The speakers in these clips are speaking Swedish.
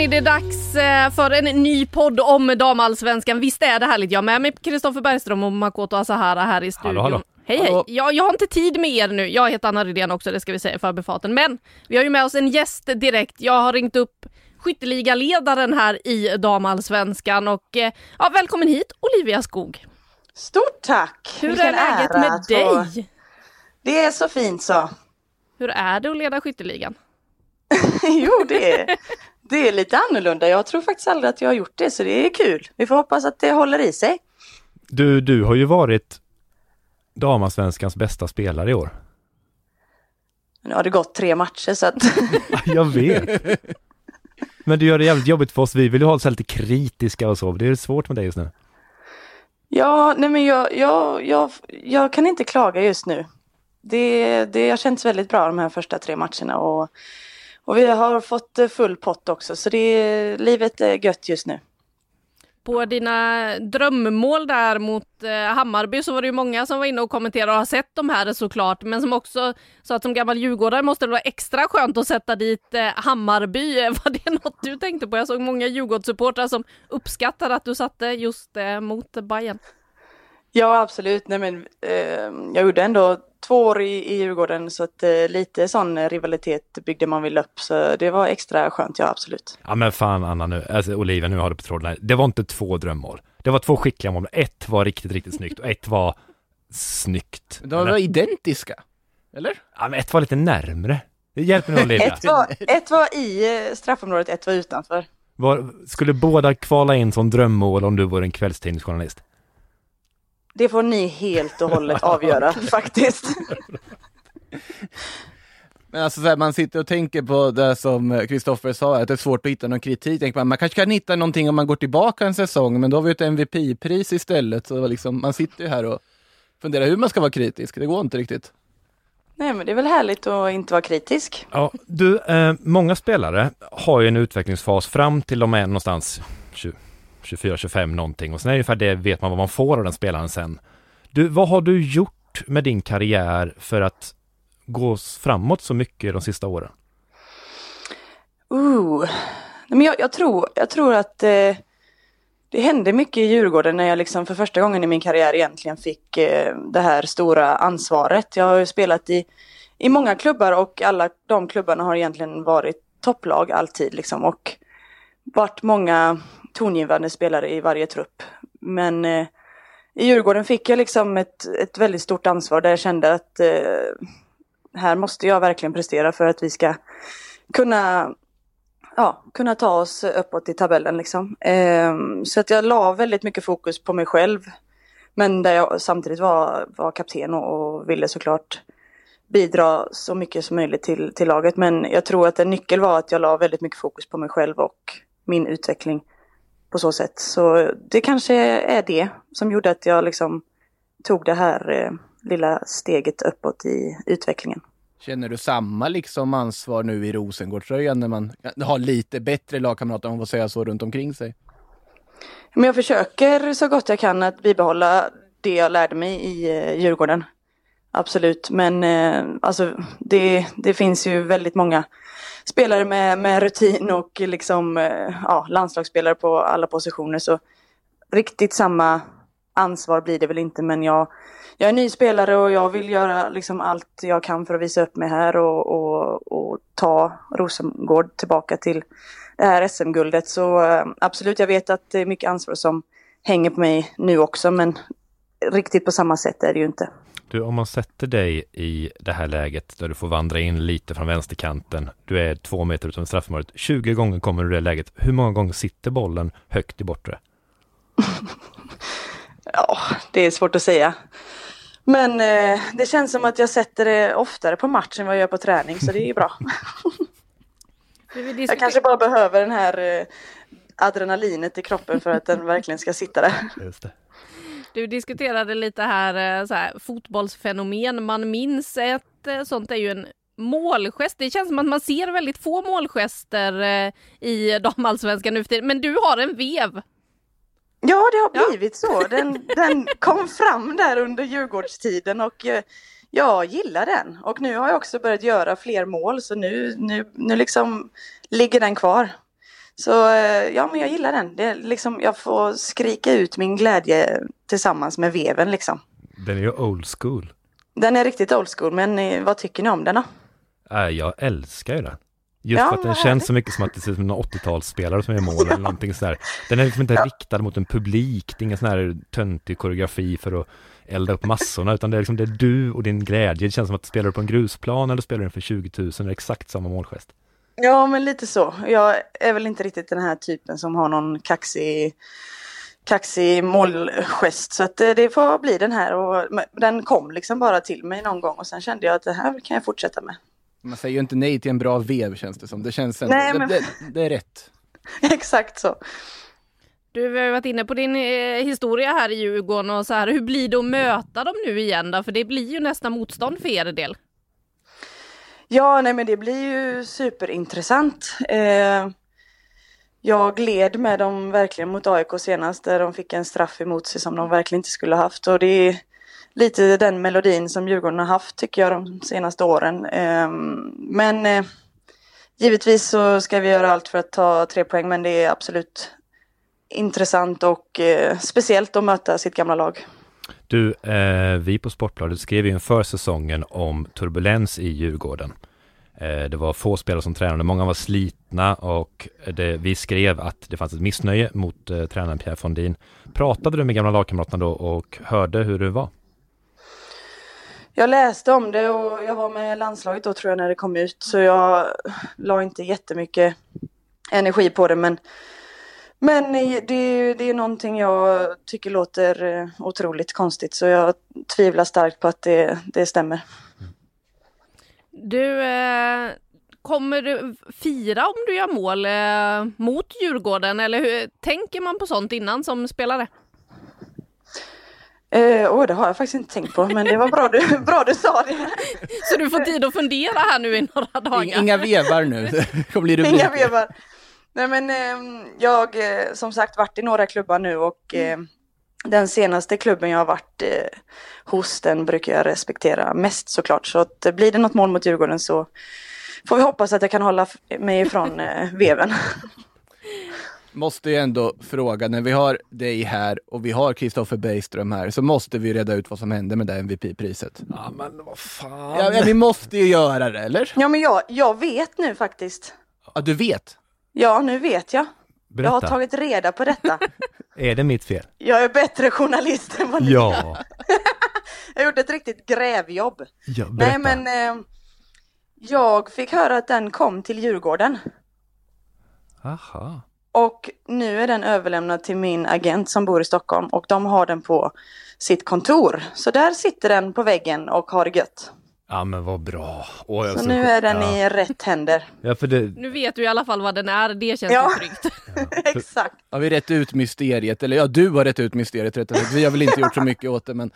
Hörni, det är dags eh, för en ny podd om damallsvenskan. Visst är det härligt? Jag är med mig Kristoffer Bergström och Makoto Asahara här i studion. Hallå, hallå. Hej hej! Jag, jag har inte tid med er nu. Jag heter Anna Rydén också, det ska vi säga i förbifarten. Men vi har ju med oss en gäst direkt. Jag har ringt upp skytteligaledaren här i damallsvenskan och eh, ja, välkommen hit Olivia Skog. Stort tack! Hur Vilken är läget ära med dig? Det är så fint så. Hur är det att leda skytteligan? jo, det är, det är lite annorlunda. Jag tror faktiskt aldrig att jag har gjort det, så det är kul. Vi får hoppas att det håller i sig. Du, du har ju varit damallsvenskans bästa spelare i år. Nu har det gått tre matcher så att Jag vet. Men du gör det jävligt jobbigt för oss. Vi vill ju ha oss lite kritiska och så. Det är svårt med dig just nu. Ja, nej men jag, jag, jag, jag kan inte klaga just nu. Det, det har känts väldigt bra de här första tre matcherna och, och vi har fått eh, full pott också så det, livet är gött just nu. På dina drömmål där mot eh, Hammarby så var det ju många som var inne och kommenterade och har sett de här såklart, men som också sa att som gammal djurgårdare måste det vara extra skönt att sätta dit eh, Hammarby. Var det något du tänkte på? Jag såg många Djurgårdssupportrar som uppskattade att du satte just eh, mot Bayern. Ja, absolut. Nej, men, eh, jag gjorde ändå två år i, i Djurgården så att eh, lite sån rivalitet byggde man väl upp så det var extra skönt, ja absolut. Ja men fan Anna nu, alltså Olivia nu har du på tråden. Det var inte två drömmål. Det var två skickliga mål. Ett var riktigt, riktigt snyggt och ett var snyggt. De var identiska. Eller? Ja men ett var lite närmre. Det hjälper nu Olivia. Ett var, ett var i eh, straffområdet, ett var utanför. Var, skulle båda kvala in som drömmål om du vore en kvällstidningsjournalist? Det får ni helt och hållet avgöra faktiskt. Men alltså så här, man sitter och tänker på det som Kristoffer sa, att det är svårt att hitta någon kritik. Tänker man, man kanske kan hitta någonting om man går tillbaka en säsong, men då har vi ett MVP-pris istället. Så liksom, man sitter ju här och funderar hur man ska vara kritisk. Det går inte riktigt. Nej men det är väl härligt att inte vara kritisk. Ja, du, eh, många spelare har ju en utvecklingsfas fram till de är någonstans 24-25 någonting och sen är det ungefär det vet man vad man får av den spelaren sen. Du, vad har du gjort med din karriär för att gå framåt så mycket de sista åren? Ooh. Nej, men jag, jag, tror, jag tror att eh, det hände mycket i Djurgården när jag liksom för första gången i min karriär egentligen fick eh, det här stora ansvaret. Jag har ju spelat i, i många klubbar och alla de klubbarna har egentligen varit topplag alltid liksom och varit många tongivande spelare i varje trupp. Men eh, i Djurgården fick jag liksom ett, ett väldigt stort ansvar där jag kände att eh, här måste jag verkligen prestera för att vi ska kunna ja, kunna ta oss uppåt i tabellen liksom. Eh, så att jag la väldigt mycket fokus på mig själv. Men där jag samtidigt var, var kapten och, och ville såklart bidra så mycket som möjligt till, till laget. Men jag tror att en nyckel var att jag la väldigt mycket fokus på mig själv och min utveckling på så sätt. Så det kanske är det som gjorde att jag liksom tog det här eh, lilla steget uppåt i utvecklingen. Känner du samma liksom ansvar nu i Rosengårdströjan när man har lite bättre lagkamrater, om man får säga så, runt omkring sig? Men jag försöker så gott jag kan att bibehålla det jag lärde mig i eh, Djurgården. Absolut, men eh, alltså det, det finns ju väldigt många spelare med, med rutin och liksom eh, ja, landslagsspelare på alla positioner så riktigt samma ansvar blir det väl inte men jag, jag är ny spelare och jag vill göra liksom allt jag kan för att visa upp mig här och, och, och ta Rosengård tillbaka till det här SM-guldet. Så eh, absolut, jag vet att det är mycket ansvar som hänger på mig nu också men riktigt på samma sätt är det ju inte. Du, om man sätter dig i det här läget där du får vandra in lite från vänsterkanten. Du är två meter utanför straffområdet. 20 gånger kommer du i det läget. Hur många gånger sitter bollen högt i bortre? Ja, det är svårt att säga. Men eh, det känns som att jag sätter det oftare på match än vad jag gör på träning, så det är ju bra. Jag kanske bara behöver den här eh, adrenalinet i kroppen för att den verkligen ska sitta där. Just det. Du diskuterade lite här, eh, så här fotbollsfenomen man minns. Ett eh, sånt är ju en målgest. Det känns som att man ser väldigt få målgester eh, i damallsvenskan nu för tiden. Men du har en vev. Ja, det har Ja. blivit så. Den, den kom fram där under Djurgårdstiden och jag gillar den. Och nu har jag också börjat göra fler mål så nu, nu, nu liksom ligger den kvar. Så ja, men jag gillar den. Det liksom, jag får skrika ut min glädje tillsammans med veven liksom. Den är ju old school. Den är riktigt old school, men eh, vad tycker ni om den då? Äh, jag älskar ju den. Just Ja, för att den känns så mycket som att det ser ut som en 80-talsspelare som gör mål eller någonting sådär. Den är liksom inte riktad mot en publik. Det är ingen sån här töntig koreografi för att elda upp massorna, utan det är liksom det är du och din glädje. Det känns som att spelar du på en grusplan eller spelar du för 20 000 är det exakt samma målgest. Ja, men lite så. Jag är väl inte riktigt den här typen som har någon kaxig, kaxig målgest. Så att eh, det får bli den här. Och den kom liksom bara till mig någon gång och sen kände jag att det här kan jag fortsätta med. Man säger ju inte nej till en bra vev känns det som. Det känns ändå, Nej, men- det, det, det är rätt. Exakt så. Du har ju varit inne på din eh, historia här i Djurgården och så här. Hur blir det att möta dem nu igen då? För det blir ju nästan motstånd för er del. Ja, nej men det blir ju superintressant. Eh, jag led med dem verkligen mot AIK senast där de fick en straff emot sig som de verkligen inte skulle ha haft. Och det är lite den melodin som Djurgården har haft tycker jag de senaste åren. Ehm, men eh, givetvis så ska vi göra allt för att ta tre poäng men det är absolut intressant och eh, speciellt att möta sitt gamla lag. Du, eh, vi på Sportbladet skrev ju inför säsongen om turbulens i Djurgården. Eh, det var få spelare som tränade, många var slitna och det, vi skrev att det fanns ett missnöje mot eh, tränaren Pierre Fondin. Pratade du med gamla lagkamraterna då och hörde hur det var? Jag läste om det och jag var med landslaget då tror jag när det kom ut så jag la inte jättemycket energi på det men men det, det är någonting jag tycker låter eh, otroligt konstigt så jag tvivlar starkt på att det, det stämmer. Du, eh, kommer du fira om du gör mål eh, mot Djurgården eller hur, tänker man på sånt innan som spelare? Eh, åh, det har jag faktiskt inte tänkt på men det var bra du, bra du sa det. Så du får tid att fundera här nu i några dagar. Inga vevar nu. Det kommer bli rubriker. Inga vevar. Nej men eh, jag eh, som sagt varit i några klubbar nu och eh, den senaste klubben jag har varit eh, hos den brukar jag respektera mest såklart. Så att, eh, blir det något mål mot Djurgården så får vi hoppas att jag kan hålla mig ifrån eh, veven. Måste ju ändå fråga, när vi har dig här och vi har Kristoffer Bergström här, så måste vi reda ut vad som hände med det MVP-priset. Ja, men vad fan. Ja, ja, vi måste ju göra det, eller? Ja men jag, jag vet nu faktiskt. Ja, du vet. Ja nu vet jag. Jag har Berätta, tagit reda på detta. är det mitt fel? Jag är bättre journalist än vad ni Ja, Jag har gjort ett riktigt grävjobb. ja berätta. Nej men eh, jag fick höra att den kom till Djurgården. Aha. Och nu är den överlämnad till min agent som bor i Stockholm och de har den på sitt kontor. Så där sitter den på väggen och har det gött. Ja men vad bra. Åh, Så så nu är den ja. i rätt händer. Ja, för det, Nu vet du i alla fall vad den är, det känns Ja. tryggt. Exakt. Har vi rätt ut mysteriet? Eller ja, du har rätt ut mysteriet rättare sagt. Vi har väl inte gjort så mycket åt det, men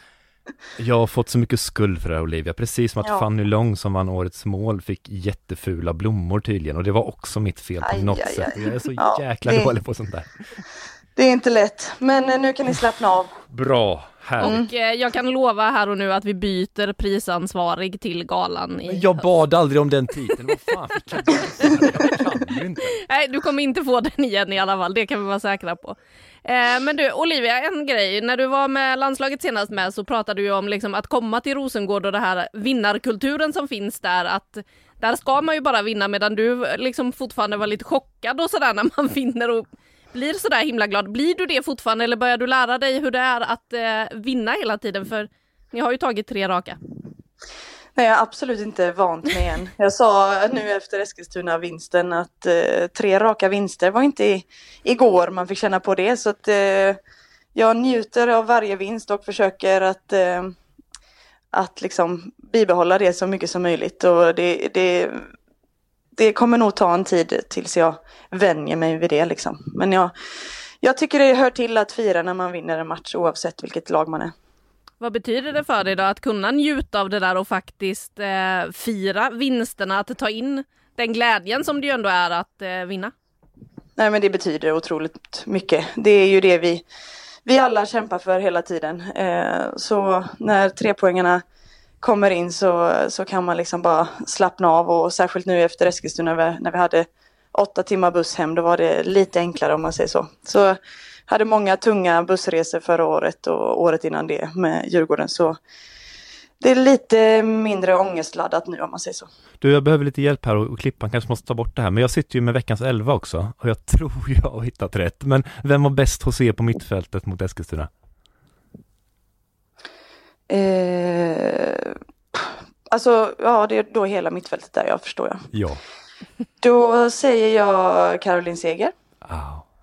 Jag har fått så mycket skuld för det här Olivia, precis som att Ja. Fanny Long som vann årets mål fick jättefula blommor tydligen och det var också mitt fel på Aj, något aj, sätt. aj. Jag är så Ja, jäkla det- dålig på sånt där. Det är inte lätt. Men eh, nu kan ni slappna av. Bra, härligt. Och eh, jag kan lova här och nu att vi byter prisansvarig till galan. I Men jag bad aldrig om den titeln, vad fan fick jag den? Jag kan ju inte. Nej, du kommer inte få den igen i alla fall, det kan vi vara säkra på. Eh, men du, Olivia, en grej. När du var med landslaget senast med så pratade du om liksom att komma till Rosengård och det här vinnarkulturen som finns där. Att där ska man ju bara vinna medan du liksom fortfarande var lite chockad och sådär när man vinner och blir sådär himla glad. Blir du det fortfarande eller börjar du lära dig hur det är att eh, vinna hela tiden? För Ni har ju tagit tre raka. Nej, jag är absolut inte vant med än. Jag sa nu efter Eskilstuna-vinsten att eh, tre raka vinster var inte i, igår man fick känna på det. Så att eh, jag njuter av varje vinst och försöker att, eh, att liksom bibehålla det så mycket som möjligt. Och det, det, det kommer nog ta en tid tills jag vänjer mig vid det. Liksom. Men jag, jag tycker det hör till att fira när man vinner en match oavsett vilket lag man är. Vad betyder det för dig då att kunna njuta av det där och faktiskt eh, fira vinsterna, att ta in den glädjen som det ju ändå är att eh, vinna? Nej men det betyder otroligt mycket. Det är ju det vi, vi alla kämpar för hela tiden. Eh, så när trepoängarna kommer in så, så kan man liksom bara slappna av och särskilt nu efter Eskilstuna när vi, när vi hade åtta timmar buss hem, då var det lite enklare om man säger så. Så hade många tunga bussresor förra året och året innan det med Djurgården. Så det är lite mindre ångestladdat nu om man säger så. Du, jag behöver lite hjälp här och klippan kanske måste ta bort det här, men jag sitter ju med veckans elva också och jag tror jag har hittat rätt. Men vem var bäst hos er på mittfältet mot Eskilstuna? Eh, alltså, ja, det är då hela mittfältet där, jag förstår jag. Ja. Då säger jag Caroline Seger. Ah,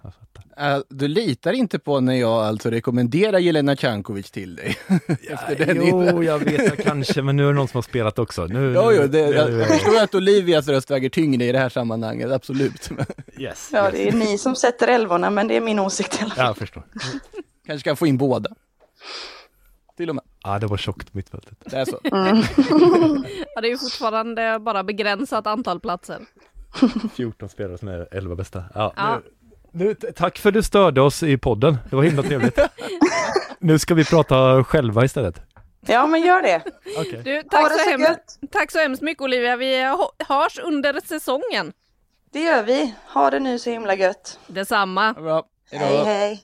jag fattar. Äh, Du litar inte på när jag alltså rekommenderar Jelena Cankovic till dig? Efter den jo, innan. jag vet kanske, men nu är det någon som har spelat också. Nu, Jo, jo, det, nu- jag, jag förstår att Olivias röst väger tyngre i det här sammanhanget, absolut. Yes, Ja, yes. det är ni som sätter elvorna, men det är min åsikt i alla fall. Ja, jag förstår. Kanske kan få in båda. Till och med. Ja, det var tjockt mittfältet. Det är så. Ja, det är ju fortfarande bara begränsat antal platser. 14 spelare som är 11 bästa. Ja, Ja. Nu, nu, tack för att du störde oss i podden. Det var himla trevligt. nu ska vi prata själva istället. Ja, men gör det. Okej. Du, tack, det så gött. tack så hemskt mycket Olivia. Vi hö- hörs under säsongen. Det gör vi. Ha det nu så himla gött. Detsamma. Bra. Hej, hej.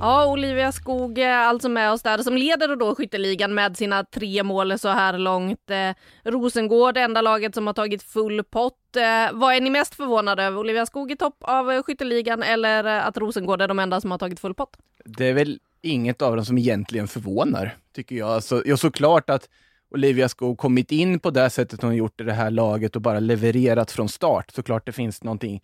Ja, Olivia Skog eh, alltså med oss där som leder då skytteligan med sina tre mål så här långt. Eh, Rosengård, enda laget som har tagit full pott. Eh, vad är ni mest förvånade över? Olivia Skog i topp av eh, skytteligan eller eh, att Rosengård är de enda som har tagit full pott? Det är väl inget av dem som egentligen förvånar, tycker jag. Alltså, ja, såklart att Olivia Skog kommit in på det sättet hon gjort i det här laget och bara levererat från start. Såklart det finns någonting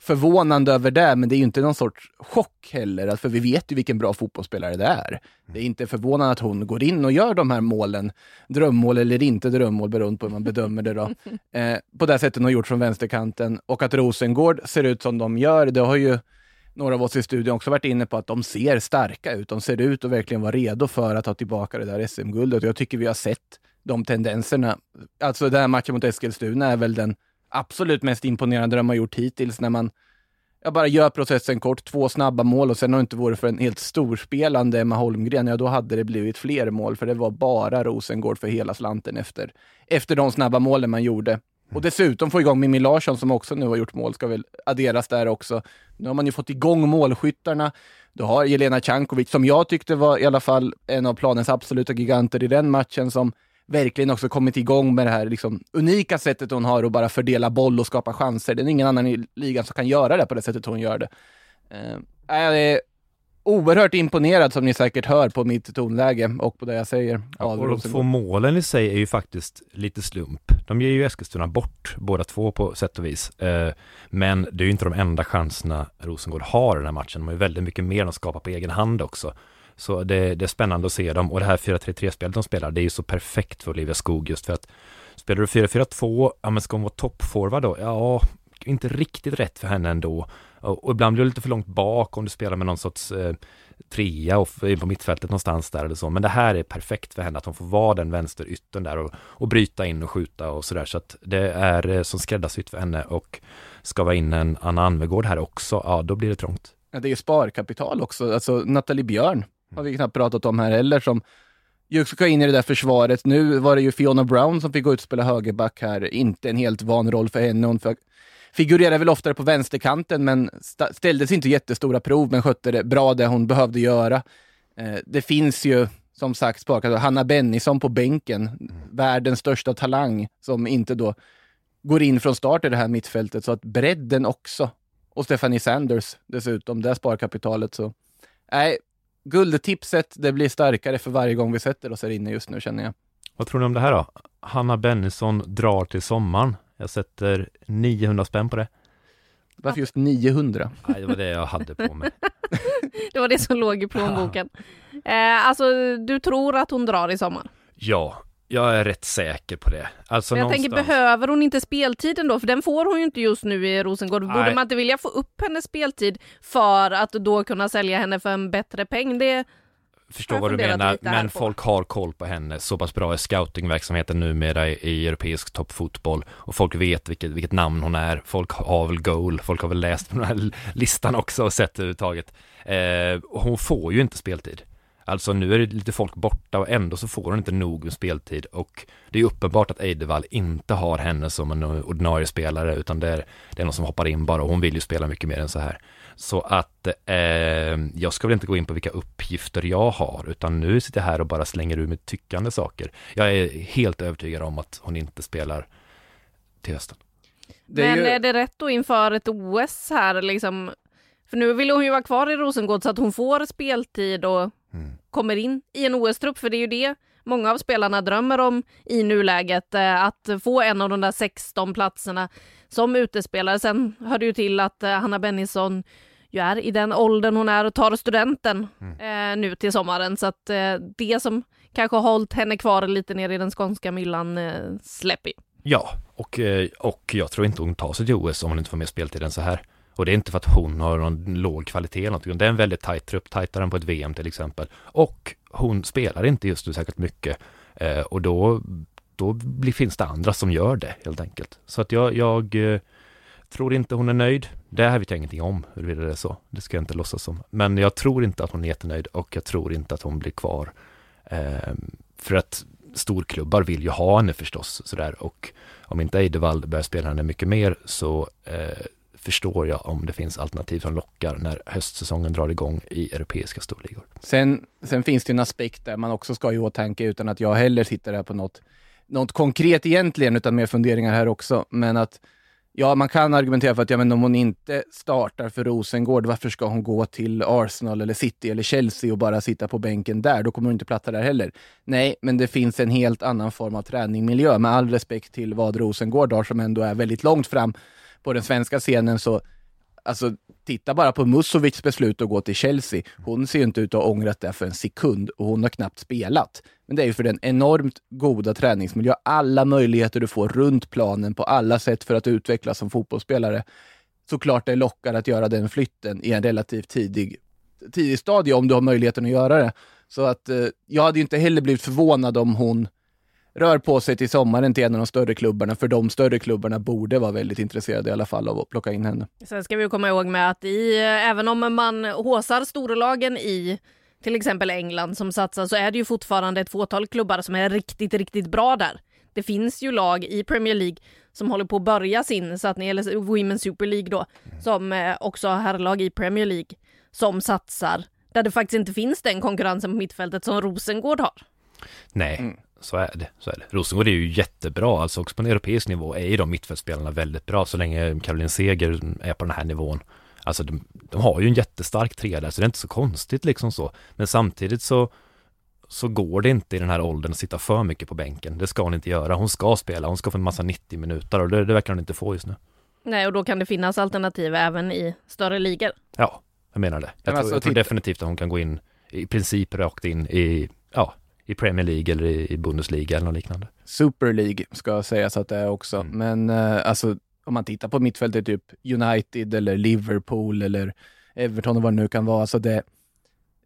förvånande över det, men det är ju inte någon sorts chock heller, för vi vet ju vilken bra fotbollsspelare det är. Det är inte förvånande att hon går in och gör de här målen, drömmål eller inte drömmål beroende på hur man bedömer det då, eh, på det sättet hon har gjort från vänsterkanten. Och att Rosengård ser ut som de gör, det har ju några av oss i studion också varit inne på att de ser starka ut. De ser ut att verkligen vara redo för att ta tillbaka det där SM-guldet. Jag tycker vi har sett de tendenserna. Alltså den här matchen mot Eskilstuna är väl den absolut mest imponerande de har gjort hittills när man jag bara gör processen kort, två snabba mål och sen har det inte varit för en helt storspelande Emma Holmgren, ja då hade det blivit fler mål för det var bara Rosengård för hela slanten efter, efter de snabba målen man gjorde. Och dessutom få igång Mimmi Larsson som också nu har gjort mål, ska väl adderas där också. Nu har man ju fått igång målskyttarna. Du har Jelena Cankovic som jag tyckte var i alla fall en av planens absoluta giganter i den matchen som verkligen också kommit igång med det här liksom, unika sättet hon har att bara fördela boll och skapa chanser. Det är ingen annan i ligan som kan göra det på det sättet hon gör det. Eh, jag är oerhört imponerad som ni säkert hör på mitt tonläge och på det jag säger. av och de två målen i sig är ju faktiskt lite slump. De ger ju Eskilstuna bort båda två på sätt och vis. Eh, men det är ju inte de enda chanserna Rosengård har i den här matchen. De har ju väldigt mycket mer att skapa på egen hand också. Så det, det är spännande att se dem och det här 4-3-3-spelet de spelar, det är ju så perfekt för Olivia Skog just för att spelar du 4-4-2, ja men ska hon vara toppforward då? Ja, inte riktigt rätt för henne ändå. Och, och ibland blir det lite för långt bak om du spelar med någon sorts eh, trea och på mittfältet någonstans där eller så. Men det här är perfekt för henne att hon får vara den vänsteryttern där och, och bryta in och skjuta och sådär. Så att det är eh, som skräddarsytt för henne och ska vara in en Anna Anvegård här också, ja då blir det trångt. Ja, det är ju sparkapital också. Alltså Nathalie Björn har vi knappt pratat om här heller som ju ska in i det där försvaret. Nu var det ju Fiona Brown som fick gå ut och spela högerback här. Inte en helt van roll för henne. Hon figurerade figurerar väl oftare på vänsterkanten men ställdes inte jättestora prov men skötte det bra det hon behövde göra. Eh, det finns ju som sagt sparkapital. Hanna Bennison på bänken, världens största talang som inte då går in från start i det här mittfältet. Så att bredden också och Stephanie Sanders dessutom, det sparkapitalet. Så nej, guldtipset, det blir starkare för varje gång vi sätter oss här inne just nu känner jag. Vad tror ni om det här då? Hanna Bennison drar till sommaren. Jag sätter 900 spänn på det. Varför just 900? Nej, det var det jag hade på mig. Det var det som låg i plånboken. Eh, alltså, du tror att hon drar i sommar? Ja, jag är rätt säker på det. Alltså Men jag tänker, någonstans- behöver hon inte speltiden då? För den får hon ju inte just nu i Rosengård. Borde Nej. man inte vilja få upp hennes speltid för att då kunna sälja henne för en bättre peng? Det, förstår vad du menar, men folk har koll på henne. Så pass bra är scoutingverksamheten numera i, i europeisk toppfotboll och folk vet vilket, vilket namn hon är. Folk har väl goal, folk har väl läst på den här listan också och sett överhuvudtaget. Eh, hon får ju inte speltid. Alltså nu är det lite folk borta och ändå så får hon inte nog med speltid och det är uppenbart att Eidevall inte har henne som en ordinarie spelare utan det är, det är någon som hoppar in bara och hon vill ju spela mycket mer än så här. Så att eh, jag ska väl inte gå in på vilka uppgifter jag har utan nu sitter jag här och bara slänger ur med tyckande saker. Jag är helt övertygad om att hon inte spelar till hösten. Det är men ju- är det rätt då inför ett OS här liksom? För nu vill hon ju vara kvar i Rosengård så att hon får speltid och Mm. kommer in i en OS-trupp. För det är ju det många av spelarna drömmer om i nuläget. eh, Att få en av de där 16 platserna som utespelare. Sen hör det ju till att eh, Hanna Bennison ju är i den åldern hon är och tar studenten eh, nu till sommaren. Så att eh, det som kanske har hållit henne kvar lite ner i den skånska myllan eh, släpper ju. Ja, och, och jag tror inte hon tar sig till OS om hon inte får mer speltid än så här. Och det är inte för att hon har någon låg kvalitet eller någonting. det är en väldigt tajt trupp, tajtare än på ett VM till exempel. Och hon spelar inte just nu särskilt mycket. Eh, och då, då blir, finns det andra som gör det helt enkelt. Så att jag, jag eh, tror inte hon är nöjd. Det här vet jag ingenting om, huruvida det är så. Det ska jag inte låtsas som. Men jag tror inte att hon är jättenöjd och jag tror inte att hon blir kvar. Eh, för att storklubbar vill ju ha henne förstås sådär och om inte Eidevall börjar spela henne mycket mer så eh, förstår jag om det finns alternativ som lockar när höstsäsongen drar igång i europeiska storligor. Sen, sen finns det en aspekt där man också ska ha i åtanke utan att jag heller sitter här på något, något konkret egentligen, utan mer funderingar här också. Men att ja, man kan argumentera för att ja, men om hon inte startar för Rosengård, varför ska hon gå till Arsenal eller City eller Chelsea och bara sitta på bänken där? Då kommer hon inte platta där heller. Nej, men det finns en helt annan form av träningmiljö. Med all respekt till vad Rosengård har, som ändå är väldigt långt fram på den svenska scenen, så Alltså, titta bara på Musovics beslut att gå till Chelsea. Hon ser ju inte ut att ha ångrat det för en sekund och hon har knappt spelat. Men det är ju för den enormt goda träningsmiljö, alla möjligheter du får runt planen på alla sätt för att utvecklas som fotbollsspelare. Såklart det lockar att göra den flytten i en relativt tidig, tidig stadie om du har möjligheten att göra det. Så att eh, jag hade ju inte heller blivit förvånad om hon rör på sig till sommaren till en av de större klubbarna, för de större klubbarna borde vara väldigt intresserade i alla fall av att plocka in henne. Sen ska vi ju komma ihåg med att i, även om man håsar storlagen i till exempel England som satsar så är det ju fortfarande ett fåtal klubbar som är riktigt, riktigt bra där. Det finns ju lag i Premier League som håller på att börja sin satsning, eller Women's Super League då, som eh, också har herrlag i Premier League som satsar där det faktiskt inte finns den konkurrensen på mittfältet som Rosengård har. Nej, så är det. Så är det. Rosengård är ju jättebra, alltså också på en europeisk nivå är ju de mittfältsspelarna väldigt bra så länge Caroline Seger är på den här nivån. Alltså de, de har ju en jättestark trea där så det är inte så konstigt liksom så. Men samtidigt så så går det inte i den här åldern att sitta för mycket på bänken. Det ska hon inte göra. Hon ska spela, hon ska få en massa 90 minuter och det, det verkar hon inte få just nu. Nej, och då kan det finnas alternativ även i större ligor. Ja, jag menar det. Jag, Men tror, alltså, jag tror definitivt att hon kan gå in i princip rakt in i, ja, i Premier League eller i, Bundesliga eller något liknande. Super League ska sägas att det är också. Mm. Men eh, alltså, om man tittar på mittfältet, typ United eller Liverpool eller Everton och vad det nu kan vara. Alltså det,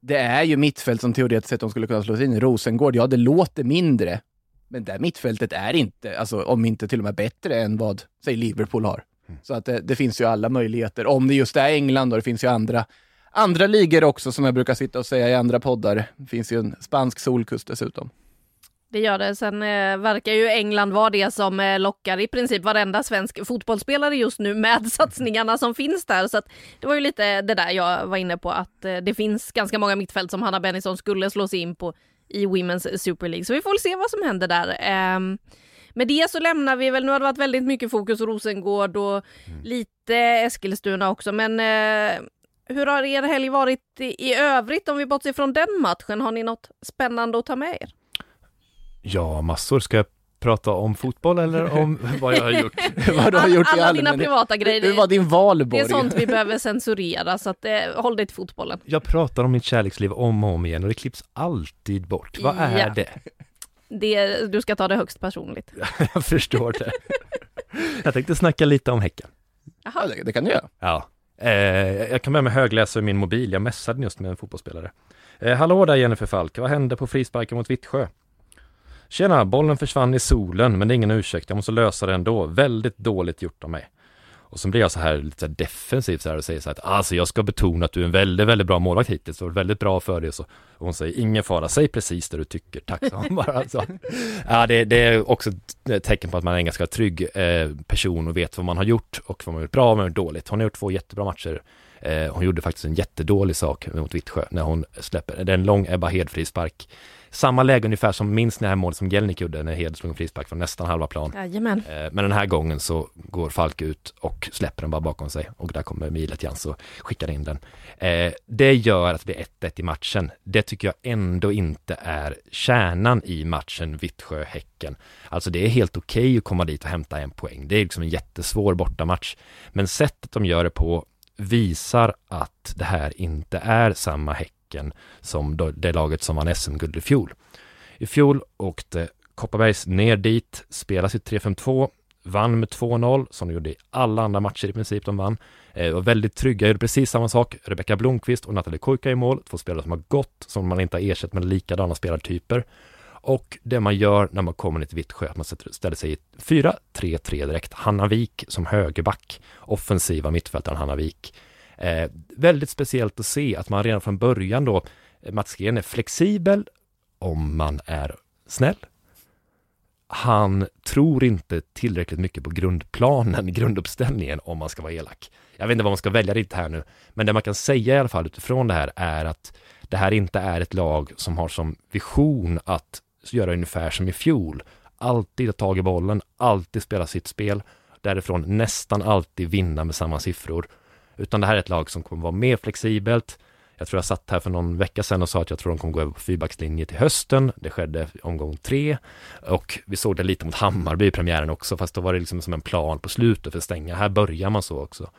det är ju mittfält som teoretiskt sett de skulle kunna slå sig in i. Rosengård, ja det låter mindre. Men det mittfältet är inte, alltså om inte till och med bättre än vad, säg Liverpool har. Så att det, det finns ju alla möjligheter. Om det just är England och det finns ju andra, andra ligor också som jag brukar sitta och säga i andra poddar. Det finns ju en spansk solkust dessutom. Det gör det. Sen eh, verkar ju England vara det som eh, lockar i princip varenda svensk fotbollsspelare just nu med satsningarna som finns där. Så att det var ju lite det där jag var inne på att eh, det finns ganska många mittfält som Hanna Bennison skulle slå sig in på i Women's Super League. Så vi får väl se vad som händer där. Ehm, med det så lämnar vi väl, nu har det varit väldigt mycket fokus på Rosengård och lite Eskilstuna också, men eh, hur har er helg varit i, i övrigt om vi bortser från den matchen? Har ni något spännande att ta med er? Ja, massor. Ska jag prata om fotboll eller om vad jag har gjort? vad du har gjort i alla dina privata grejer. Hur var din Det valborg? är sånt vi behöver censurera, så att, eh, håll dig till fotbollen. Jag pratar om mitt kärleksliv om och om igen och det klipps alltid bort. Vad är Ja. det? Det, du ska ta det högst personligt. Jag förstår det. Jag tänkte snacka lite om Häcken. Ja, det, det kan du göra. Ja. Eh, jag kan börja med högläsa i min mobil. Jag messade just med en fotbollsspelare. Eh, hallå där Jennifer Falk, vad hände på frisparken mot Vittsjö? Tjena, bollen försvann i solen, men det är ingen ursäkt. Jag måste lösa det ändå. Väldigt dåligt gjort av mig. Och så blir jag så här lite defensiv så här och säger så här att alltså jag ska betona att du är en väldigt, väldigt bra målvakt hittills. Det var väldigt bra för dig. Och, så, och hon säger ingen fara, säg precis det du tycker. Tack, sa hon bara. Så. Ja, det, det är också ett tecken på att man är en ganska trygg eh, person och vet vad man har gjort och vad man har gjort bra och vad man har gjort dåligt. Hon har gjort två jättebra matcher. Eh, hon gjorde faktiskt en jättedålig sak mot Vittsjö när hon släpper, det är en lång Ebba Hed frispark. Samma läge ungefär som minns det här målet som Gelnik gjorde när Hed slog en frispark från nästan halva plan. Jajamän. Eh, Men den här gången så går Falk ut och släpper den bara bakom sig och där kommer Milet Jans och skickar in den. Eh, Det gör att det blir 1-1 i matchen. Det tycker jag ändå inte är kärnan i matchen Vittsjö-Häcken. Alltså det är helt okej att komma dit och hämta en poäng. Det är liksom en jättesvår bortamatch. Men sättet de gör det på visar att det här inte är samma Häcken som då- det laget som vann SM-guld i fjol. I fjol åkte Kopparbergs ner dit, spelade sitt 3-5-2, vann med 2-0 som de gjorde i alla andra matcher i princip de vann. Eh, var väldigt trygga, gjorde precis samma sak. Rebecka Blomqvist och Nathalie Kujka i mål, två spelare som har gått, som man inte har ersatt med likadana spelartyper. Och det man gör när man kommer ner till Vittsjö, att man ställer sig i 4-3-3 direkt. Hanna Wik som högerback, offensiva mittfältaren Hanna Wik. Eh, väldigt speciellt att se att man redan från början då, eh, Mats Gren är flexibel om man är snäll. Han tror inte tillräckligt mycket på grundplanen, grunduppställningen om man ska vara elak. Jag vet inte vad man ska välja riktigt här nu, men det man kan säga i alla fall utifrån det här är att det här inte är ett lag som har som vision att göra ungefär som i fjol. Alltid ta tag i bollen, alltid spela sitt spel, därifrån nästan alltid vinna med samma siffror. Utan det här är ett lag som kommer vara mer flexibelt. Jag tror jag satt här för någon vecka sedan och sa att jag tror de kommer gå över på fyrbackslinje till hösten. Det skedde omgång tre och vi såg det lite mot Hammarby i premiären också, fast då var det liksom som en plan på slutet för att stänga. Här börjar man så också.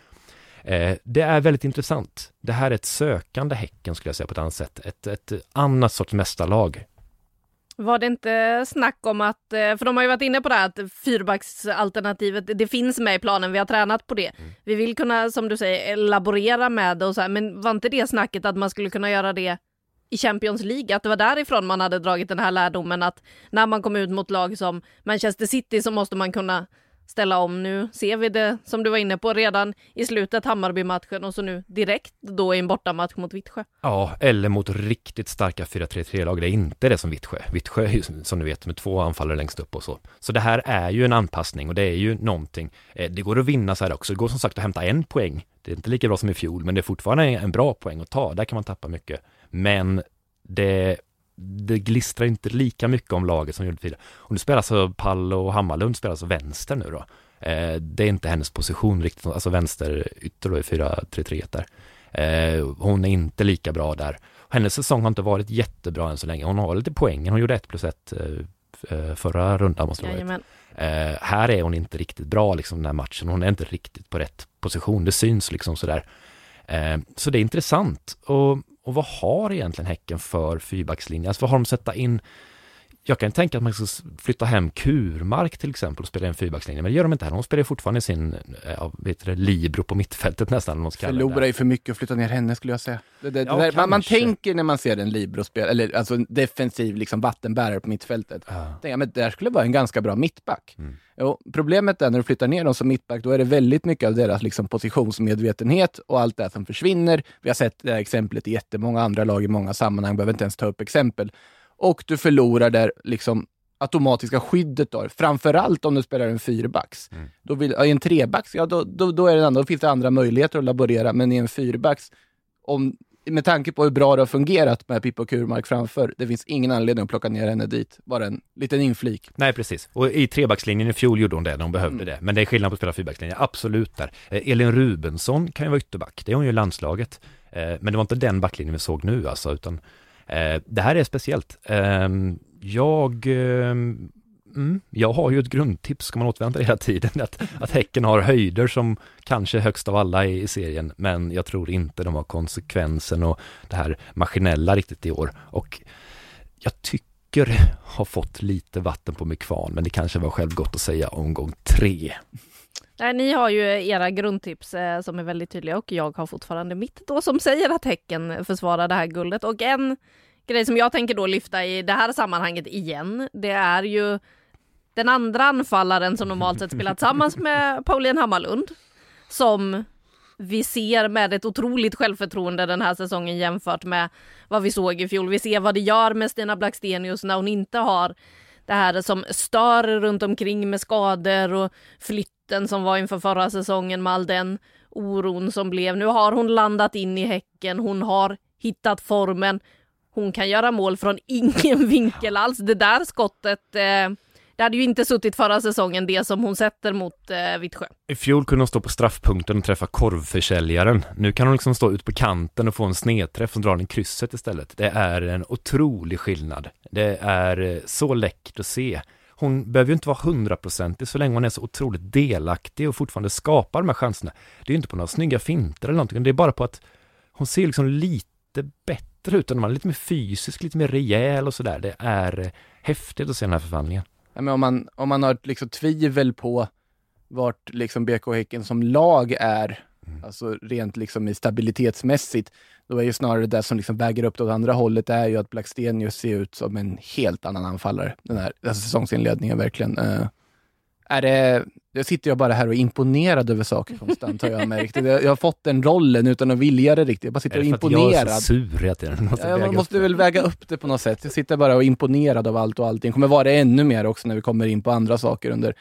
Eh, det är väldigt intressant. Det här är ett sökande Häcken skulle jag säga på ett annat sätt. Ett, ett annat sorts mästarlag. Var det inte snack om att, eh, för de har ju varit inne på det här att fyrbacksalternativet, det finns med i planen, vi har tränat på det. Vi vill kunna, som du säger, laborera med det och så här, men var inte det snacket att man skulle kunna göra det i Champions League, att det var därifrån man hade dragit den här lärdomen att när man kom ut mot lag som Manchester City så måste man kunna ställa om. Nu ser vi det, som du var inne på, redan i slutet Hammarby-matchen och så nu direkt då i en bortamatch mot Vittsjö. Ja, eller mot riktigt starka 4-3-3-lag. Det är inte det som Vittsjö. Vittsjö är ju som du vet med två anfallare längst upp och så. Så det här är ju en anpassning och det är ju någonting. Eh, det går att vinna så här också. Det går som sagt att hämta en poäng. Det är inte lika bra som i fjol, men det är fortfarande en bra poäng att ta. Där kan man tappa mycket. Men det, det glistrar inte lika mycket om laget som gjorde tidigare. Och nu spelar alltså Pall och Hammarlund spelar alltså vänster nu då. Eh, Det är inte hennes position riktigt, alltså vänster ytter då i 4-3-3 där. Eh, hon är inte lika bra där. Hennes säsong har inte varit jättebra än så länge. Hon har lite poäng. Hon gjorde 1 plus 1 förra rundan måste det. Jajamän. Eh, här är hon inte riktigt bra liksom den här matchen. Hon är inte riktigt på rätt position. Det syns liksom sådär. Eh, så det är intressant. Och, och vad har egentligen Häcken för fyrbackslinje? Alltså vad har de sätta in? Jag kan tänka att man ska flytta hem Kurmark till exempel och spela en fyrbackslinje, men det gör de inte här. De spelar fortfarande sin, eh, ja, vet det, libero på mittfältet nästan. om man ska Förlorar ju för mycket att flytta ner henne skulle jag säga. Det, det, Ja, där, man, man tänker när man ser en libero-spel, eller alltså en defensiv liksom vattenbärare på mittfältet. Ja. Tänker men det där skulle vara en ganska bra mittback. Mm. Jo, problemet är när du flyttar ner dem som mittback, då är det väldigt mycket av deras liksom, positionsmedvetenhet och allt det som försvinner. Vi har sett det här exemplet i jättemånga andra lag i många sammanhang, behöver inte ens ta upp exempel. Och du förlorar där liksom automatiska skyddet då, framförallt om du spelar en fyrbacks. Mm. Då vill, ja, I en trebacks, ja då, då, då, är det, andra- då finns det andra möjligheter att laborera, men i en fyrbacks, om, med tanke på hur bra det har fungerat med Pippo Kurmark framför, det finns ingen anledning att plocka ner henne dit. Bara en liten inflik. Nej, precis. Och i trebackslinjen i fjol gjorde hon det när hon behövde Mm. det. Men det är skillnad på att spela fyrbackslinje, absolut där. Eh, Elin Rubensson kan ju vara ytterback, det är hon ju i landslaget. Eh, men det var inte den backlinjen vi såg nu alltså, utan Eh, det här är speciellt. Ehm, jag, ehm, mm, jag har ju ett grundtips, ska man återvända hela tiden, att, att Häcken har höjder som kanske är högst av alla i, i serien, men jag tror inte de har konsekvensen och det här maskinella riktigt i år. Och jag tycker har fått lite vatten på min kvarn, men det kanske var självgott att säga omgång tre. Nej, ni har ju era grundtips eh, som är väldigt tydliga och jag har fortfarande mitt då som säger att Häcken försvarar det här guldet. Och en grej som jag tänker då lyfta i det här sammanhanget igen, det är ju den andra anfallaren som normalt sett spelar tillsammans med Pauline Hammarlund, som vi ser med ett otroligt självförtroende den här säsongen jämfört med vad vi såg i fjol. Vi ser vad det gör med Stina Blackstenius när hon inte har det här som stör runt omkring med skador och flytten som var inför förra säsongen med all den oron som blev. Nu har hon landat in i Häcken, hon har hittat formen. Hon kan göra mål från ingen vinkel alls. Det där skottet, eh, det hade ju inte suttit förra säsongen, det som hon sätter mot eh, Vittsjö. I fjol kunde hon stå på straffpunkten och träffa korvförsäljaren. Nu kan hon liksom stå ut på kanten och få en snedträff som drar den i krysset istället. Det är en otrolig skillnad. Det är eh, så läckert att se. Hon behöver ju inte vara hundraprocentig så länge hon är så otroligt delaktig och fortfarande skapar de här chanserna. Det är ju inte på några snygga finter eller någonting, det är bara på att hon ser liksom lite bättre ut än man är lite mer fysisk, lite mer rejäl och sådär. Det är eh, häftigt att se den här förvandlingen. Ja, men om, man, om man har liksom tvivel på vart liksom BK Häcken som lag är, alltså rent liksom i stabilitetsmässigt, då är ju snarare det som liksom väger upp det åt andra hållet är ju att Blackstenius ser ut som en helt annan anfallare den här alltså säsongsinledningen verkligen. Uh, är det, jag sitter jag bara här och är imponerad över saker konstant har jag märkt. Jag, jag har fått den rollen utan att vilja det riktigt. Jag bara sitter och är Är det för att jag är imponerad. så sur hela tiden? Måste Ja, man måste det. väl väga upp det på något sätt. Jag sitter bara och är imponerad av allt och allting. Kommer vara det ännu mer också när vi kommer in på andra saker under,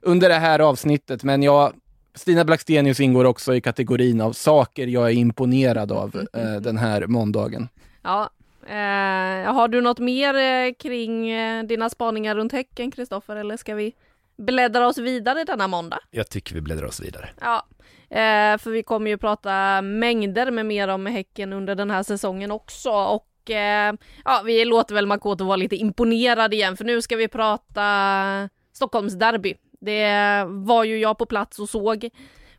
under det här avsnittet. Men jag, Stina Blackstenius ingår också i kategorin av saker jag är imponerad av eh, den här måndagen. Ja, eh, har du något mer eh, kring eh, dina spaningar runt Häcken, Kristoffer, eller ska vi bläddra oss vidare denna måndag? Jag tycker vi bläddrar oss vidare. Ja, eh, för vi kommer ju prata mängder med mer om Häcken under den här säsongen också och eh, ja, vi låter väl Makoto vara lite imponerad igen för nu ska vi prata Stockholms derby. Det var ju jag på plats och såg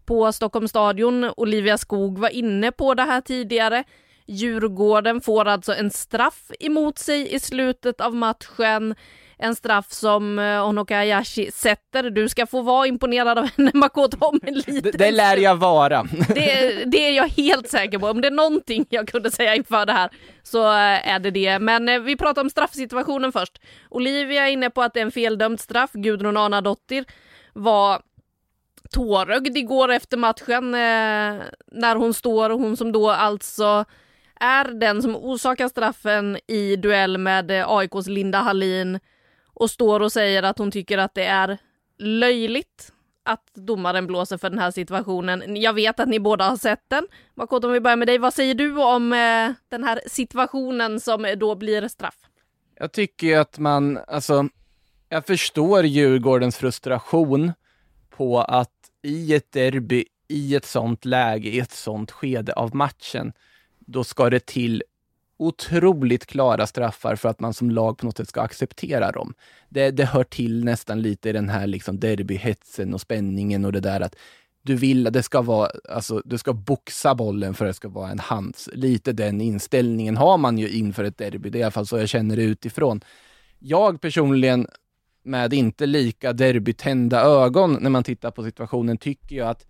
på Stockholms stadion. Olivia Skog var inne på det här tidigare. Djurgården får alltså en straff emot sig i slutet av matchen. En straff som eh, Honoka Hayashi sätter. Du ska få vara imponerad av henne Makoto om en liten Det, det lär jag vara. det, det är jag helt säker på. Om det är någonting jag kunde säga inför det här så eh, är det det. Men eh, vi pratar om straffsituationen först. Olivia är inne på att det är en feldömd straff. Gudrun Arnadottir var tårögd igår efter matchen när hon står, hon som då alltså är den som orsakar straffen i duell med AIKs Linda Hallin och står och säger att hon tycker att det är löjligt att domaren blåser för den här situationen. Jag vet att ni båda har sett den. Makoto, om vi börjar med dig, vad säger du om eh, den här situationen som då blir straff? Jag tycker ju att man, alltså, jag förstår Djurgårdens frustration på att i ett derby, i ett sånt läge, i ett sånt skede av matchen, då ska det till otroligt klara straffar för att man som lag på något sätt ska acceptera dem. Det, det hör till nästan lite i den här liksom derbyhetsen och spänningen och det där att du vill att det ska vara, alltså du ska boxa bollen för att det ska vara en hands. Lite den inställningen har man ju inför ett derby. Det är i alla fall så jag känner det utifrån. jag personligen med inte lika derbytända ögon när man tittar på situationen tycker jag att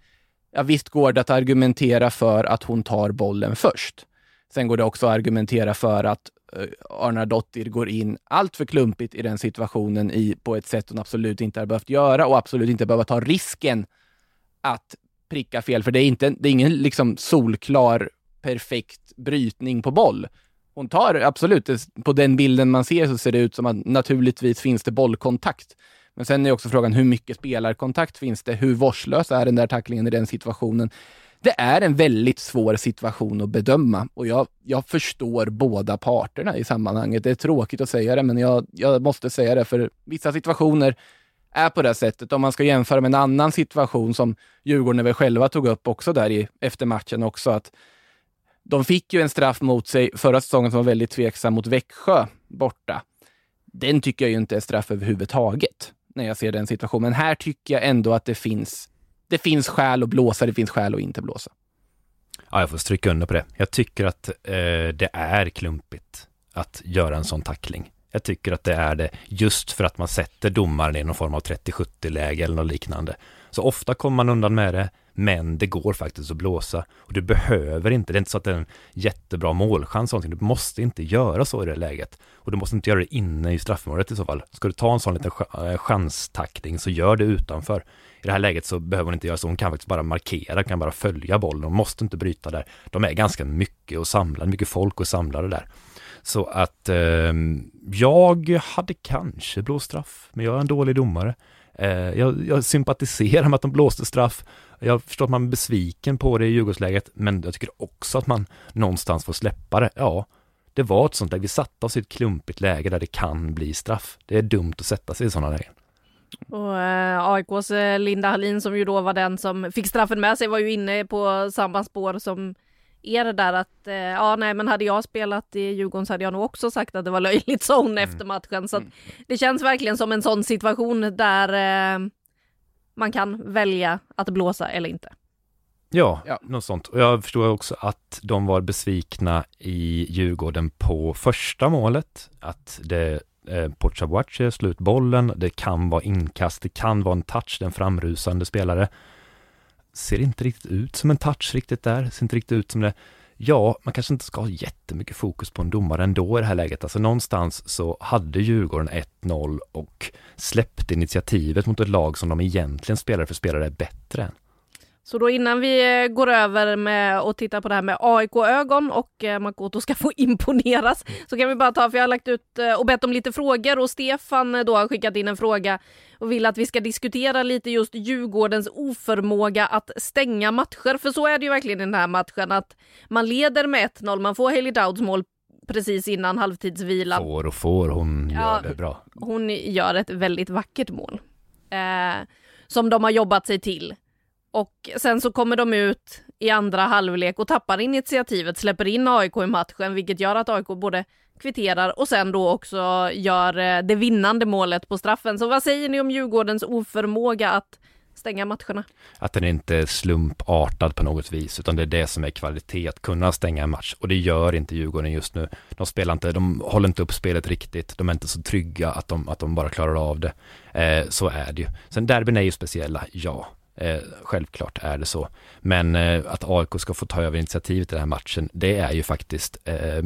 ja, visst går det att argumentera för att hon tar bollen först. Sen går det också att argumentera för att eh, Arnardottir går in allt för klumpigt i den situationen i, på ett sätt hon absolut inte har behövt göra och absolut inte behöva ta risken att pricka fel. För det är, inte, det är ingen liksom solklar, perfekt brytning på boll. Hon tar absolut, på den bilden man ser så ser det ut som att naturligtvis finns det bollkontakt. Men sen är också frågan hur mycket spelarkontakt finns det? Hur vårdslös är den där tacklingen i den situationen? Det är en väldigt svår situation att bedöma och jag, jag förstår båda parterna i sammanhanget. Det är tråkigt att säga det, men jag, jag måste säga det för vissa situationer är på det sättet. Om man ska jämföra med en annan situation som Djurgården väl själva tog upp också där i, efter matchen också, att de fick ju en straff mot sig förra säsongen som var väldigt tveksam mot Växjö borta. Den tycker jag ju inte är straff överhuvudtaget när jag ser den situationen. Men här tycker jag ändå att det finns, det finns skäl att blåsa, det finns skäl att inte blåsa. Ja, jag får stryka under på det. Jag tycker att eh, det är klumpigt att göra en sån tackling. Jag tycker att det är det just för att man sätter domaren i någon form av 30-70 läge eller något liknande. Så ofta kommer man undan med det, men det går faktiskt att blåsa. Och du behöver inte, det är inte så att det är en jättebra målchans, du måste inte göra så i det läget. Och du måste inte göra det inne i straffområdet i så fall. Ska du ta en sån liten eh, chanstackling så gör det utanför. I det här läget så behöver hon inte göra så, hon kan faktiskt bara markera, kan bara följa bollen, hon måste inte bryta där. De är ganska mycket och samlade, mycket folk och samlade där. Så att eh, jag hade kanske blåst straff, men jag är en dålig domare. Eh, jag, jag sympatiserar med att de blåste straff. Jag förstår att man är besviken på det i Djurgårdsläget, men jag tycker också att man någonstans får släppa det. Ja, det var ett sånt läge. Vi satte oss i ett klumpigt läge där det kan bli straff. Det är dumt att sätta sig i sådana lägen. Och eh, AIKs eh, Linda Hallin som ju då var den som fick straffen med sig var ju inne på samma spår som er där att eh, ja nej men hade jag spelat i Djurgården så hade jag nog också sagt att det var löjligt sa hon mm. efter matchen. Så att mm. det känns verkligen som en sån situation där eh, man kan välja att blåsa eller inte. Ja, ja, något sånt. Och jag förstår också att de var besvikna i Djurgården på första målet. Att det eh, Pochabuache ut bollen, det kan vara inkast, det kan vara en touch, den framrusande spelare. Ser inte riktigt ut som en touch riktigt där, ser inte riktigt ut som det. Ja, man kanske inte ska ha jättemycket fokus på en domare ändå i det här läget. Alltså någonstans så hade Djurgården 1-0 och släppte initiativet mot ett lag som de egentligen spelare för spelare är bättre än. Så då innan vi eh, går över med och tittar på det här med AIK-ögon och eh, Makoto ska få imponeras så kan vi bara ta, för jag har lagt ut eh, och bett om lite frågor och Stefan då har skickat in en fråga och vill att vi ska diskutera lite just Djurgårdens oförmåga att stänga matcher. För så är det ju verkligen i den här matchen att man leder med 1-0, man får Haley Dowds mål precis innan halvtidsvilan. Får och får, hon gör ja, det bra. Hon gör ett väldigt vackert mål. Eh, som de har jobbat sig till. Och sen så kommer de ut i andra halvlek och tappar initiativet, släpper in AIK i matchen, vilket gör att AIK både kvitterar och sen då också gör eh, det vinnande målet på straffen. Så vad säger ni om Djurgårdens oförmåga att stänga matcherna? Att den inte är slumpartad på något vis, utan det är det som är kvalitet, att kunna stänga en match. Och det gör inte Djurgården just nu. De spelar inte, de håller inte upp spelet riktigt, de är inte så trygga att de, att de bara klarar av det. Eh, så är det ju. Sen derbyn är ju speciella, ja. Eh, självklart är det så. Men eh, att AIK ska få ta över initiativet i den här matchen, det är ju faktiskt eh,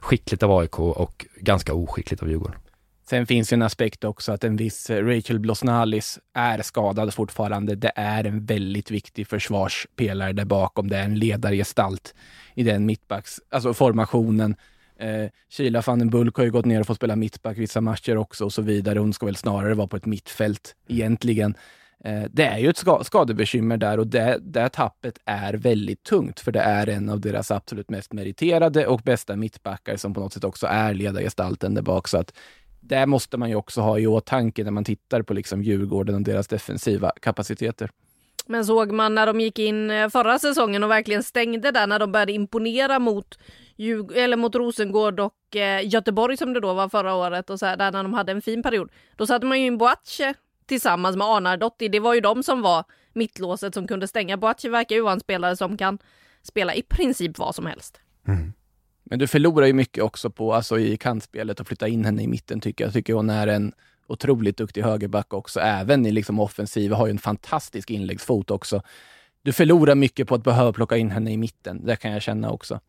skickligt av AIK och ganska oskickligt av Djurgården. Sen finns ju en aspekt också att en viss eh, Rachel Blosnalis är skadad fortfarande. Det är en väldigt viktig försvarspelare där bakom. Det är en ledargestalt i den mittbacks, alltså formationen. Eh, Kila van den Bulk har ju gått ner och fått spela mittback vissa matcher också och så vidare. Hon ska väl snarare vara på ett mittfält egentligen. Mm. Eh, det är ju ett skadebekymmer där och det, det tappet är väldigt tungt för det är en av deras absolut mest meriterade och bästa mittbackar som på något sätt också är ledargestalten där bak. Så att det måste man ju också ha i åtanke när man tittar på liksom Djurgården och deras defensiva kapaciteter. Men såg man när de gick in eh, förra säsongen och verkligen stängde där när de började imponera mot, Djurg eller mot Rosengård och eh, Göteborg som det då var förra året och så här, där när de hade en fin period. Då satte man ju in Boatche tillsammans med Arnardottir. Det var ju de som var mittlåset som kunde stänga. Boachi verkar ju vara en spelare som kan spela i princip vad som helst. Mm. Men du förlorar ju mycket också på, alltså i kantspelet och flytta in henne i mitten tycker jag. Jag tycker hon är en otroligt duktig högerback också, även i liksom offensiv. Har ju en fantastisk inläggsfot också. Du förlorar mycket på att behöva plocka in henne i mitten. Det kan jag känna också.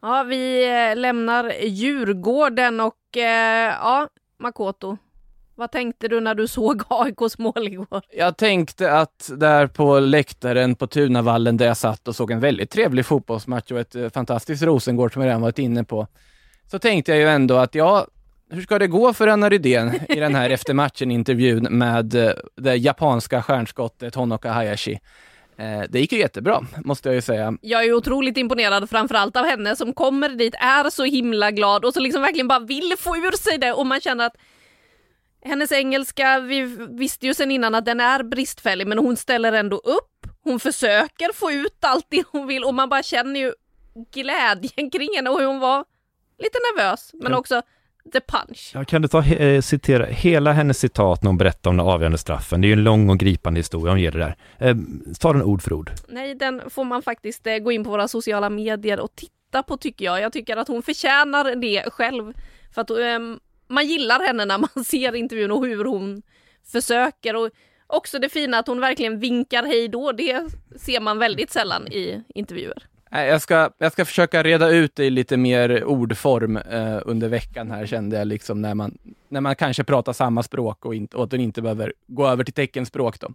Ja, vi eh, lämnar Djurgården och eh, ja, Makoto. Vad tänkte du när du såg AIKs mål igår? Jag tänkte att där på läktaren på Tunavallen där jag satt och såg en väldigt trevlig fotbollsmatch och ett eh, fantastiskt Rosengård som jag redan varit inne på, så tänkte jag ju ändå att ja, hur ska det gå för Anna Rydén i den här eftermatchen-intervjun med eh, det japanska stjärnskottet Honoka Hayashi? Eh, det gick ju jättebra, måste jag ju säga. Jag är otroligt imponerad framförallt av henne som kommer dit, är så himla glad och så liksom verkligen bara vill få ur sig det och man känner att hennes engelska, vi visste ju sen innan att den är bristfällig men hon ställer ändå upp. Hon försöker få ut allt det hon vill och man bara känner ju glädjen kring henne och hur hon var lite nervös men också the punch. Ja, kan du ta, eh, citera hela hennes citat när hon berättar om den avgörande straffen? Det är ju en lång och gripande historia hon ger det där. Eh, ta den ord för ord. Nej, den får man faktiskt eh, gå in på våra sociala medier och titta på tycker jag. Jag tycker att hon förtjänar det själv. För att eh, man gillar henne när man ser intervjun och hur hon försöker. Och också det fina att hon verkligen vinkar hej då. Det ser man väldigt sällan i intervjuer. Jag ska, jag ska försöka reda ut det i lite mer ordform eh, under veckan här kände jag, liksom när man, när man kanske pratar samma språk och, inte, och att den inte behöver gå över till teckenspråk. Då.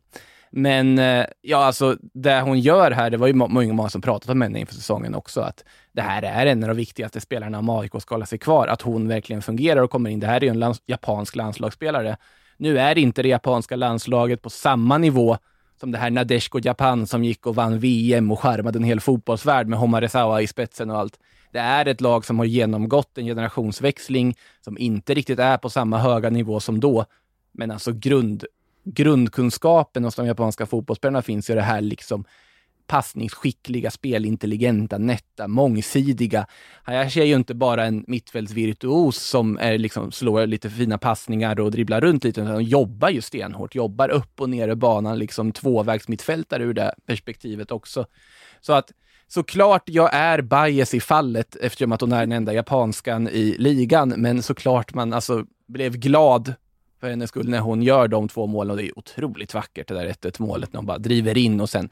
Men eh, ja, alltså det hon gör här, det var ju många, många som pratat om henne inför säsongen också, att det här är en av de viktigaste spelarna om AIK ska hålla sig kvar, att hon verkligen fungerar och kommer in. Det här är ju en lands, japansk landslagsspelare. Nu är inte det japanska landslaget på samma nivå som det här Nadeshko Japan som gick och vann VM och charmade en hel fotbollsvärld med Homarezawa i spetsen och allt. Det är ett lag som har genomgått en generationsväxling som inte riktigt är på samma höga nivå som då. Men alltså grund, grundkunskapen hos de japanska fotbollsspelarna finns i det här liksom passningsskickliga, spelintelligenta, nätta, mångsidiga. Hayashi är ju inte bara en mittfältsvirtuos som är liksom, slår lite fina passningar och dribblar runt lite, utan jobbar ju stenhårt, jobbar upp och ner i banan, liksom tvåvägsmittfältare ur det perspektivet också. Så att såklart jag är bias i fallet eftersom att hon är den enda japanskan i ligan, men såklart man alltså blev glad för hennes skull när hon gör de två målen och det är otroligt vackert det där 1-1 målet när hon bara driver in och sen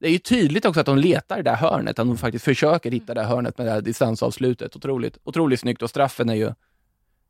det är ju tydligt också att hon letar det där hörnet, att hon faktiskt försöker hitta det där hörnet med det här distansavslutet. Otroligt, otroligt snyggt och straffen är ju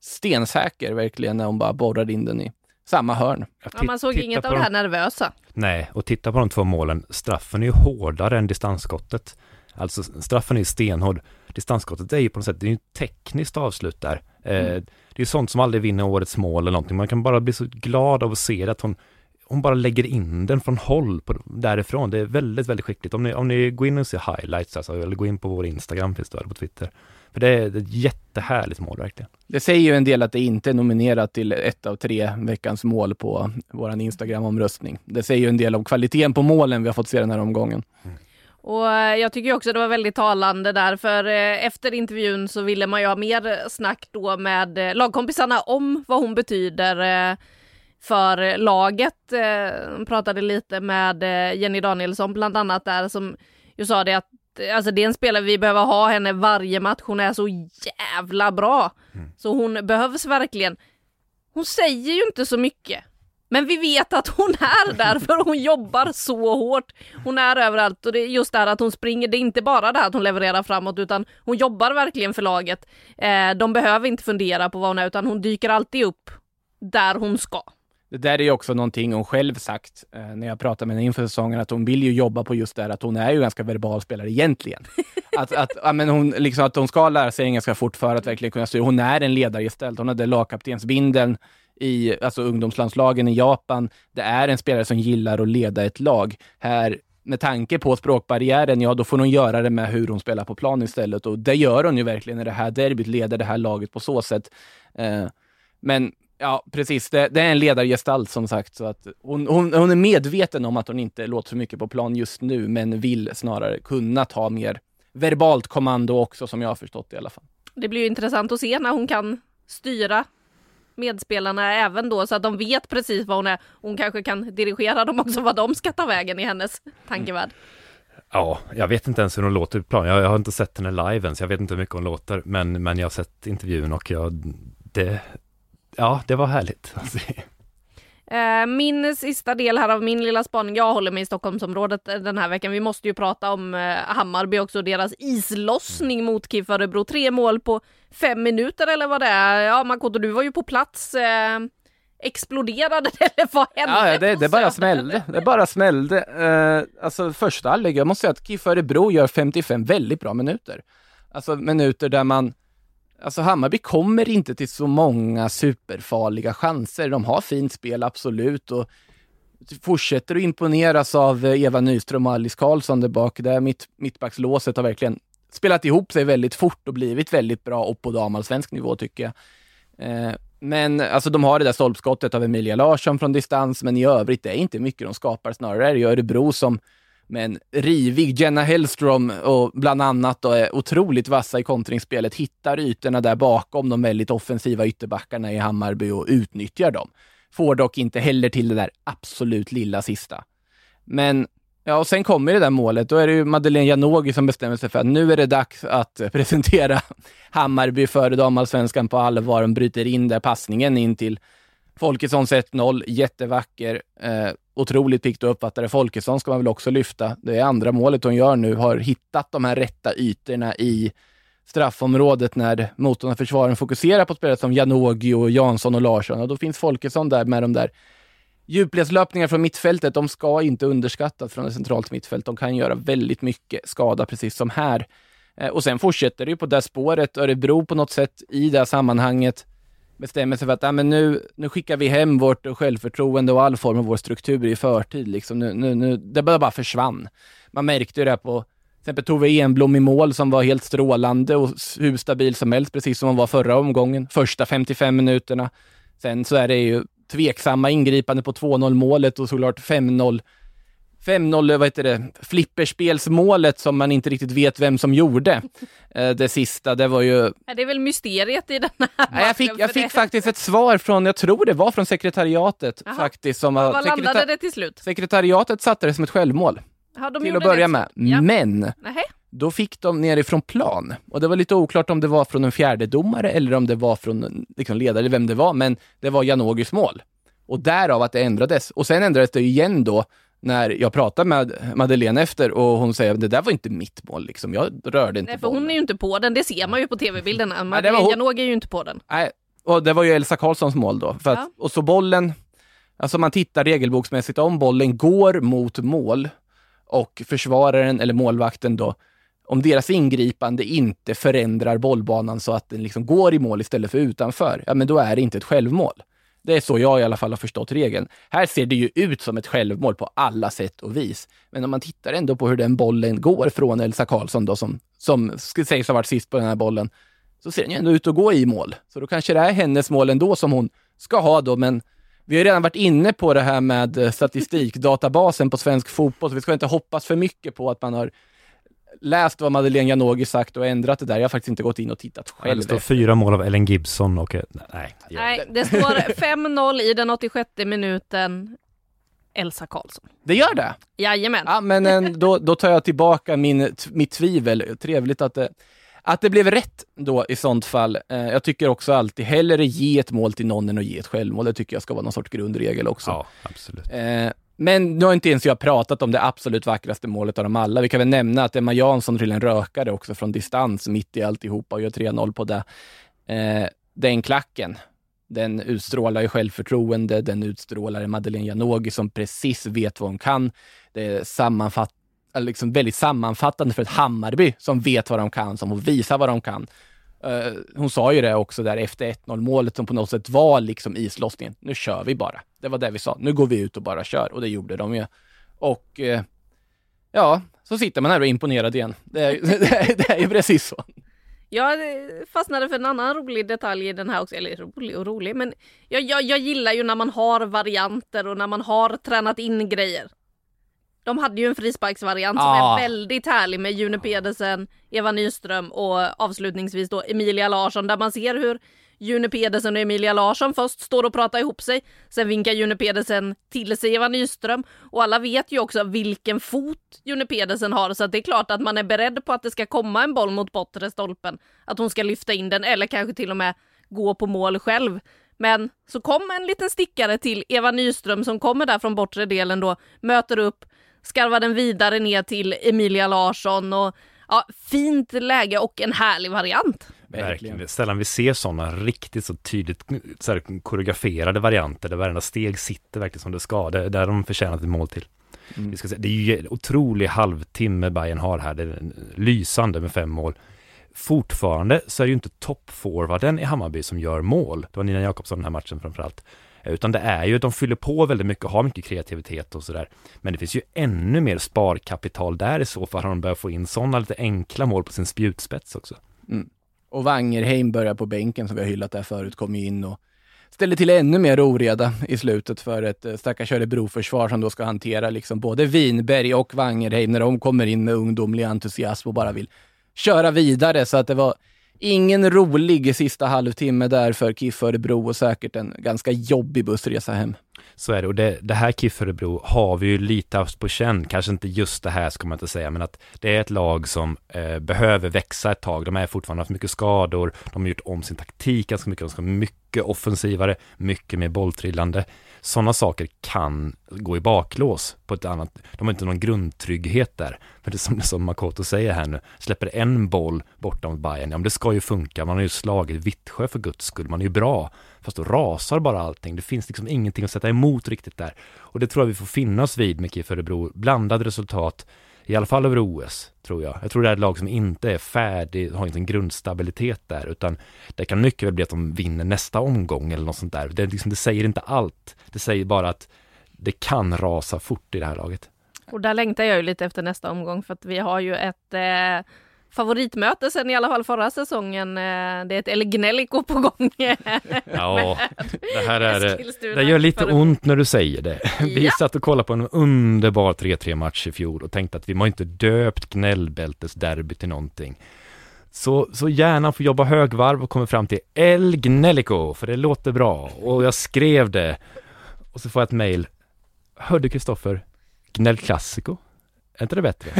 stensäker verkligen när hon bara borrar in den i samma hörn. Ja, man såg inget av det de- här nervösa. Nej, och titta på de två målen. Straffen är ju hårdare än distansskottet. Alltså straffen är ju stenhård. Distansskottet är ju på något sätt, det är ju ett tekniskt avslut där. Eh, det är sånt som aldrig vinner årets mål eller någonting. Man kan bara bli så glad av att se det, att hon, hon bara lägger in den från håll på, därifrån. Det är väldigt, väldigt skickligt. Om ni, om ni går in och ser highlights, alltså, eller går in på vår Instagram, finns det på Twitter. För det är, ett jättehärligt mål verkligen. Det säger ju en del att det inte är nominerat till ett av tre veckans mål på vår Instagram-omröstning. Det säger ju en del om kvaliteten på målen vi har fått se den här omgången. Och eh, jag tycker också det var väldigt talande där, för eh, efter intervjun så ville man ju ha mer snack då med eh, lagkompisarna om vad hon betyder för laget. Eh, pratade lite med Jenny Danielsson bland annat där som ju sa det att alltså det är en spelare vi behöver ha henne varje match. Hon är så jävla bra. Så hon behövs verkligen. Hon säger ju inte så mycket. Men vi vet att hon är där för hon jobbar så hårt. Hon är överallt och det är just det här att hon springer, det är inte bara det här att hon levererar framåt utan hon jobbar verkligen för laget. Eh, de behöver inte fundera på vad hon är utan hon dyker alltid upp där hon ska. Det där är ju också någonting hon själv sagt eh, när jag pratade med henne inför säsongen, att hon vill ju jobba på just det här att hon är ju ganska verbal spelare egentligen. att, att, ja, men hon, liksom, att hon ska lära sig engelska fort för att verkligen kunna styra. Hon är en ledargestalt. Hon hade lagkaptensbindeln i alltså ungdomslandslagen i Japan. Det är en spelare som gillar att leda ett lag. Här, med tanke på språkbarriären, ja då får hon göra det med hur hon spelar på plan istället. Och det gör hon ju verkligen i det här derbyt, leder det här laget på så sätt. Eh, men Ja, precis. Det, det är en ledargestalt som sagt. Så att hon, hon, hon är medveten om att hon inte låter så mycket på plan just nu, men vill snarare kunna ta mer verbalt kommando också, som jag har förstått det i alla fall. Det blir ju intressant att se när hon kan styra medspelarna även då så att de vet precis vad hon är. Hon kanske kan dirigera dem också vad de ska ta vägen i hennes tankevärld. Ja, jag vet inte ens hur hon låter på plan. Jag, jag har inte sett henne live än, så jag vet inte hur mycket hon låter. Men, men jag har sett intervjun och jag, det, ja, det var härligt att se. Eh, Min sista del här av min lilla spaning, jag håller mig i Stockholmsområdet eh, den här veckan. Vi måste ju prata om eh, Hammarby också, deras islossning mot KIF Örebro. Tre mål på fem minuter eller vad det är. Ja, Makoto, du var ju på plats. Eh, exploderade det eller vad hände? Ja, det, det bara smällde. Det bara smällde. Eh, alltså första halvlek, jag måste säga att KIF Örebro gör 55 väldigt bra minuter. Alltså minuter där man Alltså Hammarby kommer inte till så många superfarliga chanser. De har fint spel, absolut. Och fortsätter att imponeras av eh, Eva Nyström och Alice Karlsson där bak. Där mitt, mittbackslåset har verkligen spelat ihop sig väldigt fort och blivit väldigt bra och på damallsvensk nivå tycker jag. Eh, men alltså de har det där stolpskottet av Emilia Larsson från distans, men i övrigt det är inte mycket de skapar. Snarare är det Örebro som med en rivig Jenna Hellström och bland annat då är otroligt vassa i kontringsspelet, hittar ytorna där bakom de väldigt offensiva ytterbackarna i Hammarby och utnyttjar dem. Får dock inte heller till det där absolut lilla sista. Men Ja, och sen kommer det där målet. Då är det ju Madeleine Janogy som bestämmer sig för att nu är det dags att presentera Hammarby före damallsvenskan på allvar. De bryter in där passningen in till Folkessons 1-0. Jättevacker. Eh, otroligt piggt och uppfattare. Folkesson ska man väl också lyfta. Det är andra målet hon gör nu. Har hittat de här rätta ytorna i straffområdet när motståndarna fokuserar på spelare som Janogy och Jansson och Larsson. Och då finns Folkesson där med de där Djupledslöpningar från mittfältet, de ska inte underskattas från ett centralt mittfält. De kan göra väldigt mycket skada, precis som här. Eh, och sen fortsätter det ju på det spåret. Örebro på något sätt i det här sammanhanget bestämmer sig för att ah, men nu, nu skickar vi hem vårt självförtroende och all form av vår struktur i förtid. Liksom. Nu, nu, nu, det bara, bara försvann. Man märkte ju det på till exempel Tove Enblom i mål som var helt strålande och hur stabil som helst, precis som hon var förra omgången, första 55 minuterna. Sen så är det ju tveksamma ingripande på 2-0 målet och såklart 5-0 5-0, vad heter det, flipperspelsmålet som man inte riktigt vet vem som gjorde. Eh, Det sista, det var ju... Det är väl mysteriet i den här Nej, jag fick, jag fick faktiskt ett svar från, jag tror det var från sekretariatet Jaha. faktiskt. Som Vad landade sekretar- det till slut? Sekretariatet satte det som ett självmål de till att börja med. Ja. Men Nähä. då fick de nerifrån plan. Och det var lite oklart om det var från en fjärde domare eller om det var från liksom, ledare, eller vem det var. Men det var Janogys mål. Och därav att det ändrades. Och sen ändrades det igen då när jag pratade med Madeleine efter och hon säger att det där var inte mitt mål. Liksom. Jag rörde inte Nej, för hon bollen. är ju inte på den, det ser man ju på tv-bilderna. Madeleine hon- Janogy är ju inte på den. Nej, och det var ju Elsa Karlssons mål då. Att, Ja. Och så bollen, alltså man tittar regelboksmässigt om bollen går mot mål och försvararen eller målvakten då, om deras ingripande inte förändrar bollbanan så att den liksom går i mål istället för utanför, ja men då är det inte ett självmål. Det är så jag i alla fall har förstått regeln. Här ser det ju ut som ett självmål på alla sätt och vis. Men om man tittar ändå på hur den bollen går från Elsa Karlsson då, som, som sägs ha varit sist på den här bollen, så ser den ju ändå ut att gå i mål. Så då kanske det är hennes mål ändå som hon ska ha då, men vi har redan varit inne på det här med eh, statistikdatabasen på svensk fotboll, så vi ska inte hoppas för mycket på att man har läst vad Madeleine Janogy sagt och ändrat det där. Jag har faktiskt inte gått in och tittat Det själv. står fyra mål av Ellen Gibson och... eh, Nej. ja. Nej, det står 5-0 i den 86 minuten. Elsa Karlsson. Det gör det? Jajamän. Ja, men eh, då, då tar jag tillbaka min, mitt tvivel. Trevligt att det, att det blev rätt då i sånt fall. Eh, jag tycker också alltid hellre ge ett mål till någon än att ge ett självmål. Det tycker jag ska vara någon sorts grundregel också. Ja, absolut. Eh, men nu har inte ens jag pratat om det absolut vackraste målet av dem alla. Vi kan väl nämna att Emma Jansson drillar en rökare också från distans mitt i alltihopa och gör 3-0 på det. Eh, den klacken, den utstrålar ju självförtroende, den utstrålar Madeleine Janogy som precis vet vad hon kan. Det är sammanfatt, liksom väldigt sammanfattande för ett Hammarby som vet vad de kan, som visar vad de kan. Eh, hon sa ju det också där efter 1-0 målet som på något sätt var liksom islossningen. Nu kör vi bara. Det var det vi sa. Nu går vi ut och bara kör och det gjorde de ju. Och eh, ja, så sitter man här och är imponerad igen. Det är, det är, det är ju precis så. Jag fastnade för en annan rolig detalj i den här också, eller rolig och rolig, men jag, jag, jag gillar ju när man har varianter och när man har tränat in grejer. De hade ju en frisparksvariant som Ah. är väldigt härlig med June Pedersen, Eva Nyström och avslutningsvis då Emilia Larsson där man ser hur June Pedersen och Emilia Larsson först står och pratar ihop sig. Sen vinkar June Pedersen till sig Eva Nyström och alla vet ju också vilken fot June Pedersen har så att det är klart att man är beredd på att det ska komma en boll mot bortre stolpen. Att hon ska lyfta in den eller kanske till och med gå på mål själv. Men så kom en liten stickare till Eva Nyström som kommer där från bortre delen då, möter upp, skarvar den vidare ner till Emilia Larsson och ja, fint läge och en härlig variant. Verkligen. Sällan vi ser sådana riktigt så tydligt så här, koreograferade varianter där varenda steg sitter verkligen som det ska. Det är där de förtjänat ett mål till. Mm. Vi ska säga, det är ju en otrolig halvtimme Bayern har här. Det är lysande med fem mål. Fortfarande så är det ju inte toppforwarden i Hammarby som gör mål. Det var Nina Jakobsson den här matchen framförallt. Utan det är ju att de fyller på väldigt mycket och har mycket kreativitet och sådär. Men det finns ju ännu mer sparkapital där i så fall har de börjat få in sådana lite enkla mål på sin spjutspets också. Mm. Och Wangerheim börjar på bänken som vi har hyllat där förut, kom ju in och ställer till ännu mer oreda i slutet för ett eh, stackars Örebroförsvar som då ska hantera liksom både Winberg och Wangerheim när de kommer in med ungdomlig entusiasm och bara vill köra vidare. Så att det var ingen rolig sista halvtimme där för KIF Örebro och säkert en ganska jobbig bussresa hem. Så är det. Och det, det här KIF Örebro har vi ju lite haft på känn. Kanske inte just det här ska man inte säga, men att det är ett lag som eh, behöver växa ett tag. De är fortfarande haft mycket skador. De har gjort om sin taktik ganska mycket. De ska mycket offensivare, mycket mer bolltrillande. Sådana saker kan gå i baklås på ett annat. De har inte någon grundtrygghet där. Men det är som, som Makoto säger här nu, släpper en boll borta mot Bayern, ja men det ska ju funka. Man har ju slagit Vittsjö för guds skull, man är ju bra. Fast då rasar bara allting. Det finns liksom ingenting att sätta emot riktigt där. Och det tror jag vi får finna oss vid med KIF Örebro. Blandade resultat, i alla fall över OS, tror jag. Jag tror det är ett lag som inte är färdig, har inte en grundstabilitet där, utan det kan mycket väl bli att de vinner nästa omgång eller något sånt där. Det, liksom, det säger inte allt. Det säger bara att det kan rasa fort i det här laget. Och där längtar jag ju lite efter nästa omgång för att vi har ju ett eh, favoritmöte sen i alla fall förra säsongen. Eh, det är ett El Gnellico på gång. Ja, det här är det gör lite ont när du säger det. Vi Ja. satt och kollade på en underbar 3-3 match i fjol och tänkte att vi har inte döpt gnällbältes derby till någonting. Så, så gärna får jobba högvarv och kommer fram till El Gnellico, för det låter bra. Och jag skrev det. Och så får jag ett mail. Hörde Kristoffer, Gnäll Classico? Är inte det bättre?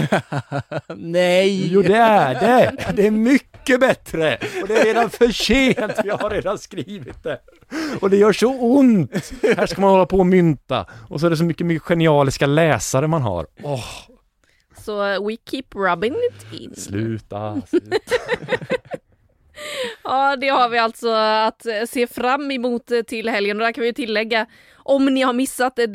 Nej! Jo, det är det! Det är mycket bättre! Och det är redan för sent, jag har redan skrivit det. Och det gör så ont! Här ska man hålla på och mynta. Och så är det så mycket, mycket genialiska läsare man har. Åh, Så we keep rubbing it in. sluta, sluta. Ja, det har vi alltså att se fram emot till helgen. Och där kan vi tillägga, om ni har missat det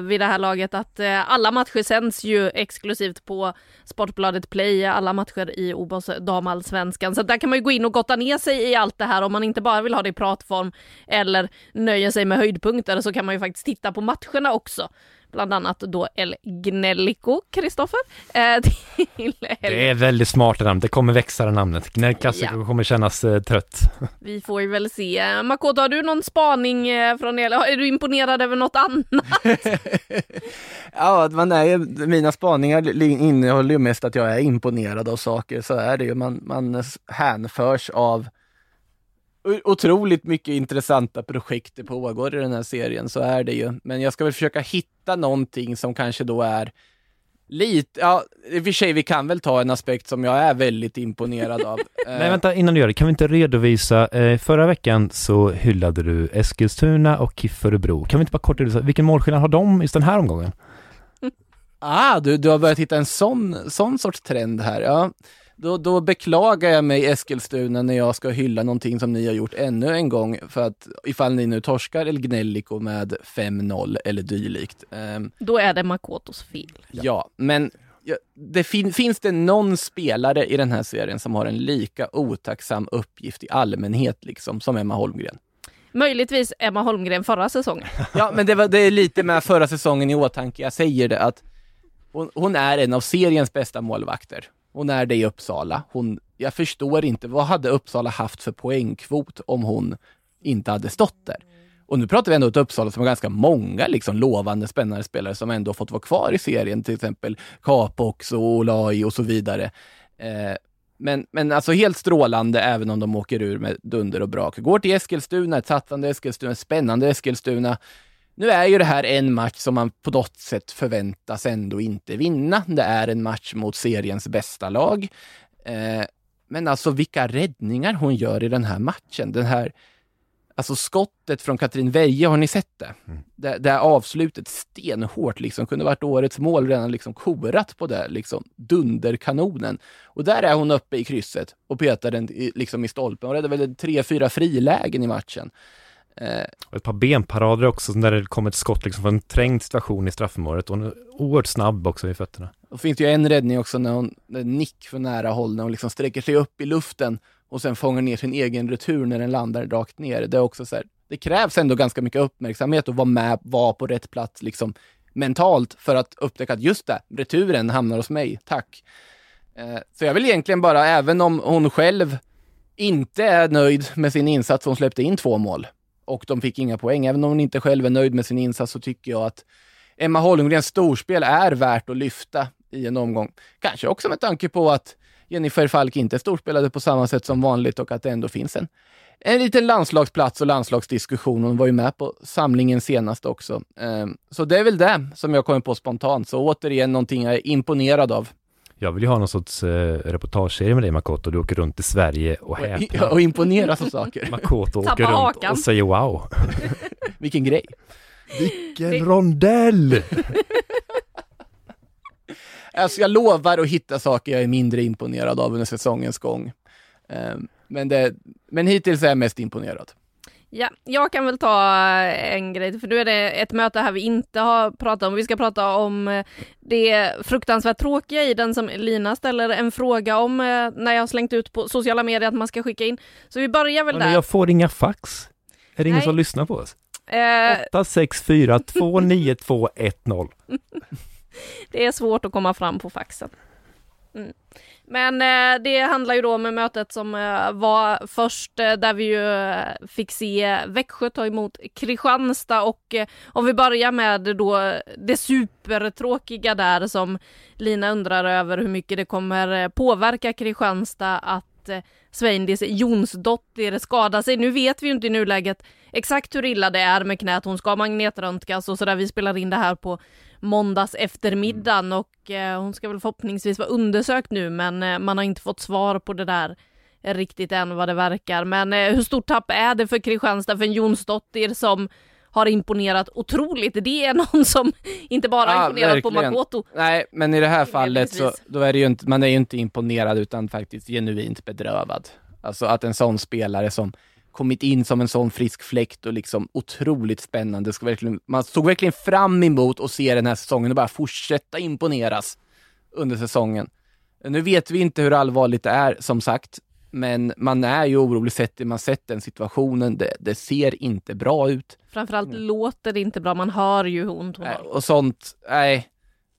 vid det här laget, att eh, alla matcher sänds ju exklusivt på Sportbladet Play, alla matcher i OBOS damallsvenskan. Så där kan man ju gå in och gotta ner sig i allt det här om man inte bara vill ha det i pratform eller nöjer sig med höjdpunkter så kan man ju faktiskt titta på matcherna också. Bland annat då El Gnellico, Kristoffer. Eh, Det är väldigt smart namn, det kommer växa det namnet. Classico Ja. kommer kännas eh, trött. Vi får ju väl se. Makoto, har du någon spaning eh, från er? Är du imponerad över något annat? Ja, man är ju, mina spaningar innehåller ju mest att jag är imponerad av saker, så är det ju. Man, man hänförs av otroligt mycket intressanta projekt det pågår i den här serien, så är det ju. Men jag ska väl försöka hitta någonting som kanske då är lite, ja, i och för sig, vi kan väl ta en aspekt som jag är väldigt imponerad av. Eh, Nej vänta, innan du gör det, kan vi inte redovisa, eh, förra veckan så hyllade du Eskilstuna och KIF Örebro. Kan vi inte bara kort redovisa, vilken målskillnad har de just den här omgången? Ah, du, du har börjat hitta en sån, sån sorts trend här. Ja. Då, då beklagar jag mig Eskilstuna när jag ska hylla någonting som ni har gjort ännu en gång. För att ifall ni nu torskar El Gnellico med 5-0 eller dylikt. Ehm, Då är det Makotos fel. ja. men ja, det fin, finns det någon spelare i den här serien som har en lika otacksam uppgift i allmänhet liksom som Emma Holmgren? Möjligtvis Emma Holmgren förra säsongen. Ja, men det, var, det är lite med förra säsongen i åtanke. Jag säger det att hon, hon är en av seriens bästa målvakter. Hon är det i Uppsala. Hon, jag förstår inte, vad hade Uppsala haft för poängkvot om hon inte hade stått där? Och nu pratar vi ändå om ett Uppsala som har ganska många liksom, lovande, spännande spelare som ändå fått vara kvar i serien, till exempel Capox och Olai och så vidare. Eh, men, men alltså helt strålande även om de åker ur med dunder och brak. Går till Eskilstuna, ett satsande Eskilstuna, ett spännande Eskilstuna. Nu är ju det här en match som man på något sätt förväntas ändå inte vinna. Det är en match mot seriens bästa lag. Eh, men alltså vilka räddningar hon gör i den här matchen. Den här, alltså skottet från Katrin Veje, har ni sett det? Mm. Det, det här avslutet stenhårt, liksom, kunde varit årets mål, redan liksom korat på det, liksom dunderkanonen. Och där är hon uppe i krysset och petar den i, liksom i stolpen och räddar väl tre, fyra frilägen i matchen. Eh, och ett par benparader också, när det kom ett skott liksom från en trängd situation i straffområdet. Hon är oerhört snabb också i fötterna. Och finns det ju en räddning också när hon, när nick för nära håll, när hon liksom sträcker sig upp i luften och sen fångar ner sin egen retur när den landar rakt ner. Det är också så här, det krävs ändå ganska mycket uppmärksamhet och vara med, vara på rätt plats liksom mentalt för att upptäcka att just det, returen hamnar hos mig, tack. Eh, så jag vill egentligen bara, även om hon själv inte är nöjd med sin insats, hon släppte in två mål, och de fick inga poäng. Även om hon inte själv är nöjd med sin insats så tycker jag att Emma Holmgrens storspel är värt att lyfta i en omgång. Kanske också med tanke på att Jennifer Falk inte storspelade på samma sätt som vanligt och att det ändå finns en, en liten landslagsplats och landslagsdiskussion. Hon var ju med på samlingen senast också. Ehm, så det är väl det som jag kommer på spontant. Så återigen någonting jag är imponerad av. Jag vill ju ha någon sorts eh, reportageserie med dig Makoto. Du åker runt i Sverige och häpnar. Och imponeras av saker. Makoto åker runt hakan. och säger wow. Vilken grej. Vilken det... rondell! alltså jag lovar att hitta saker jag är mindre imponerad av under säsongens gång. Um, men, det, men hittills är jag mest imponerad. Ja, jag kan väl ta en grej, för nu är det ett möte här vi inte har pratat om. Vi ska prata om eh, det fruktansvärt tråkiga i den som Lina ställer en fråga om eh, när jag har slängt ut på sociala medier att man ska skicka in. Så vi börjar väl där. Jag får inga fax. Är det ingen som lyssnar på oss? Eh... 864 29210. Det är svårt att komma fram på faxen. Mm. Men eh, det handlar ju då om mötet som eh, var först eh, där vi ju eh, fick se Växjö ta emot Kristianstad och eh, om vi börjar med då det supertråkiga där som Lina undrar över hur mycket det kommer eh, påverka Kristianstad att Sveindis Jonsdottir skadar sig. Nu vet vi ju inte i nuläget exakt hur illa det är med knät. Hon ska magnetröntgas och sådär. Vi spelar in det här på måndags eftermiddagen mm. och eh, hon ska väl förhoppningsvis vara undersökt nu men eh, man har inte fått svar på det där riktigt än vad det verkar. Men eh, hur stort tapp är det för Kristianstad, för en Jonsdottir som har imponerat otroligt. Det är någon som inte bara ja, imponerat verkligen. på Makoto. Nej, men i det här fallet så då är det ju inte, man är ju inte imponerad utan faktiskt genuint bedrövad. Alltså att en sån spelare som kommit in som en sån frisk fläkt och liksom otroligt spännande. Ska verkligen, man såg verkligen fram emot att se den här säsongen och bara fortsätta imponeras under säsongen. Nu vet vi inte hur allvarligt det är, som sagt, men man är ju orolig sett man sett den situationen. Det, det ser inte bra ut. Framförallt mm. låter det inte bra. Man hör ju hur ont hon har. Och sånt, nej.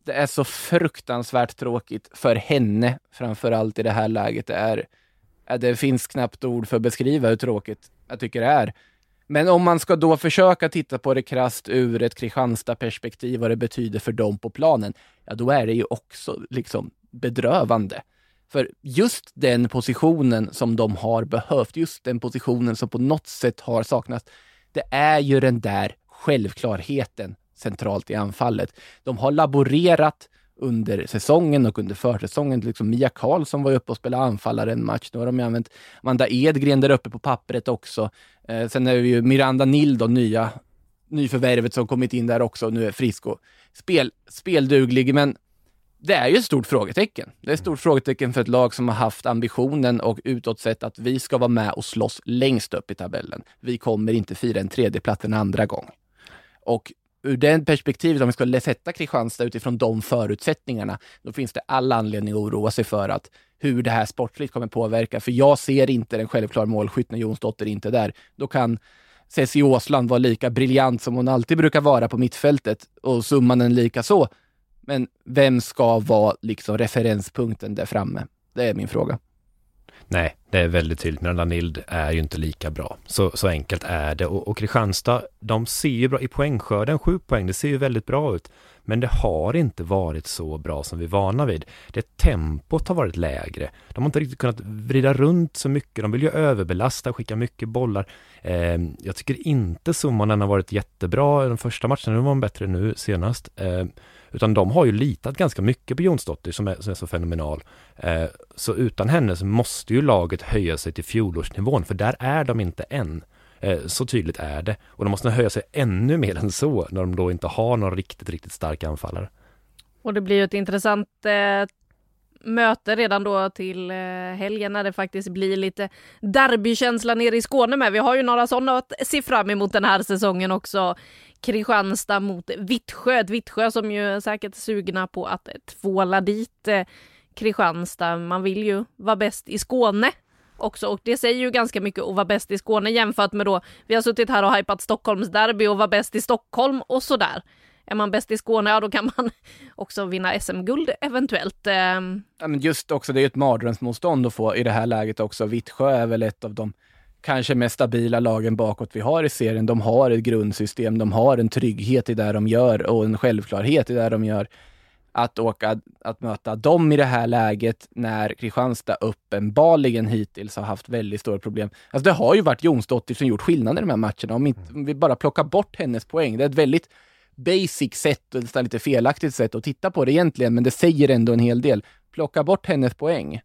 Det är så fruktansvärt tråkigt för henne, framför allt i det här läget. Det är, det finns knappt ord för att beskriva hur tråkigt jag tycker det är. Men om man ska då försöka titta på det krast ur ett Kristianstad-perspektiv, vad det betyder för dem på planen, ja då är det ju också liksom bedrövande. För just den positionen som de har behövt, just den positionen som på något sätt har saknats, det är ju den där självklarheten centralt i anfallet. De har laborerat under säsongen och under försäsongen. Liksom Mia Karlsson var uppe och spelade anfallare en match. Nu har de använt Amanda Edgren där uppe på pappret också. Eh, sen är det ju Miranda Nill då, nya nyförvärvet som kommit in där också nu är frisk och spel, spelduglig. Men det är ju ett stort frågetecken. Det är ett stort frågetecken för ett lag som har haft ambitionen och utåt sett att vi ska vara med och slåss längst upp i tabellen. Vi kommer inte fira en tredjeplats en andra gång. Och ur det perspektivet, om vi ska sätta Kristianstad utifrån de förutsättningarna, då finns det alla anledning att oroa sig för att hur det här sportligt kommer påverka. För jag ser inte en självklar målskytt när Jonsdotter inte är där. Då kan Ceci Åsland vara lika briljant som hon alltid brukar vara på mittfältet och Summanen lika så. Men vem ska vara liksom referenspunkten där framme? Det är min fråga. Nej, det är väldigt tydligt. Miranda Nild är ju inte lika bra. Så, så enkelt är det. Och, och Kristianstad, de ser ju bra i poängskörden, sju poäng, det ser ju väldigt bra ut. Men det har inte varit så bra som vi är vana vid. Det tempot har varit lägre. De har inte riktigt kunnat vrida runt så mycket. De vill ju överbelasta, skicka mycket bollar. Eh, jag tycker inte Summonen har varit jättebra den första matchen. Nu var de bättre nu senast. Eh, utan de har ju litat ganska mycket på Jonsdottir som är, som är så fenomenal. Eh, så utan henne så måste ju laget höja sig till fjolårsnivån, för där är de inte än. Eh, så tydligt är det. Och de måste höja sig ännu mer än så när de då inte har någon riktigt, riktigt stark anfallare. Och det blir ju ett intressant eh, möte redan då till eh, helgen när det faktiskt blir lite derbykänsla nere i Skåne med. Vi har ju några sådana att se fram emot den här säsongen också. Kristianstad mot Vittsjö, ett Vittsjö som ju säkert är sugna på att tvåla dit eh, Kristianstad. Man vill ju vara bäst i Skåne också och det säger ju ganska mycket att vara bäst i Skåne jämfört med då vi har suttit här och hypat Stockholms derby och vara bäst i Stockholm och sådär. Är man bäst i Skåne, ja då kan man också vinna SM-guld eventuellt. Ehm. Ja, men just också, det är ju ett mardrömsmotstånd att få i det här läget också. Vittsjö är väl ett av de kanske mest stabila lagen bakåt vi har i serien. De har ett grundsystem, de har en trygghet i det de gör och en självklarhet i det de gör. Att åka, att möta dem i det här läget när Kristianstad uppenbarligen hittills har haft väldigt stora problem. Alltså det har ju varit Jonsdottir som gjort skillnad i de här matcherna. Om, inte, om vi bara plockar bort hennes poäng. Det är ett väldigt basic sätt och nästan lite felaktigt sätt att titta på det egentligen, men det säger ändå en hel del. Plocka bort hennes poäng.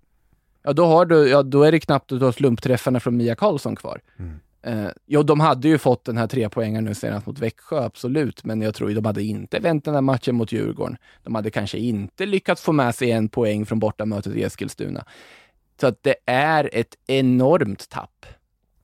Ja, då, har du, ja, då är det knappt att du har slumpträffarna från Mia Karlsson kvar. Eh, jo, de hade ju fått den här tre poängen nu senast mot Växjö, absolut, men jag tror ju de hade inte vänt den här matchen mot Djurgården. De hade kanske inte lyckats få med sig en poäng från bortamötet i Eskilstuna. Så att det är ett enormt tapp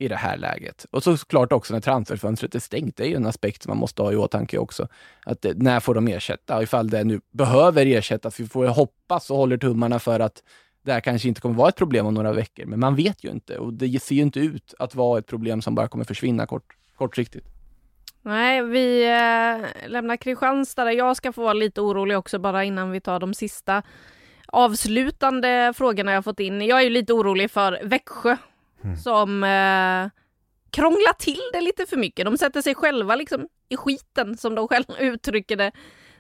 i det här läget. Och så såklart också när transferfönstret är stängt. Det är ju en aspekt som man måste ha i åtanke också. Att eh, när får de ersätta? Ifall det nu behöver ersättas. Vi får ju hoppas och håller tummarna för att det här kanske inte kommer vara ett problem om några veckor. Men man vet ju inte och det ser ju inte ut att vara ett problem som bara kommer försvinna kort, kortsiktigt. Nej, vi eh, lämnar Kristianstad där jag ska få vara lite orolig också bara innan vi tar de sista avslutande frågorna jag fått in. Jag är ju lite orolig för Växjö som eh, krånglar till det lite för mycket. De sätter sig själva liksom i skiten som de själva uttrycker det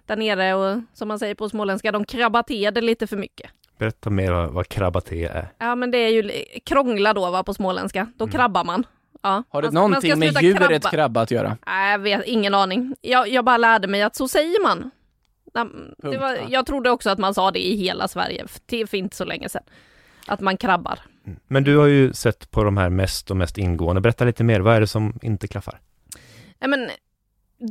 där nere och som man säger på småländska, de krabbar till det lite för mycket. Berätta mer vad, vad krabbaté är. Ja men det är ju krångla då va på småländska, då krabbar man. Ja. Har det Man- man någonting ska med djuret krabba. krabba att göra? Nej, jag vet ingen aning. Jag, jag bara lärde mig att så säger man. Det var, va? jag trodde också att man sa det i hela Sverige, för inte så länge sedan. Att man krabbar. Men du har ju sett på de här mest och mest ingående. Berätta lite mer, vad är det som inte klaffar? Nej, men,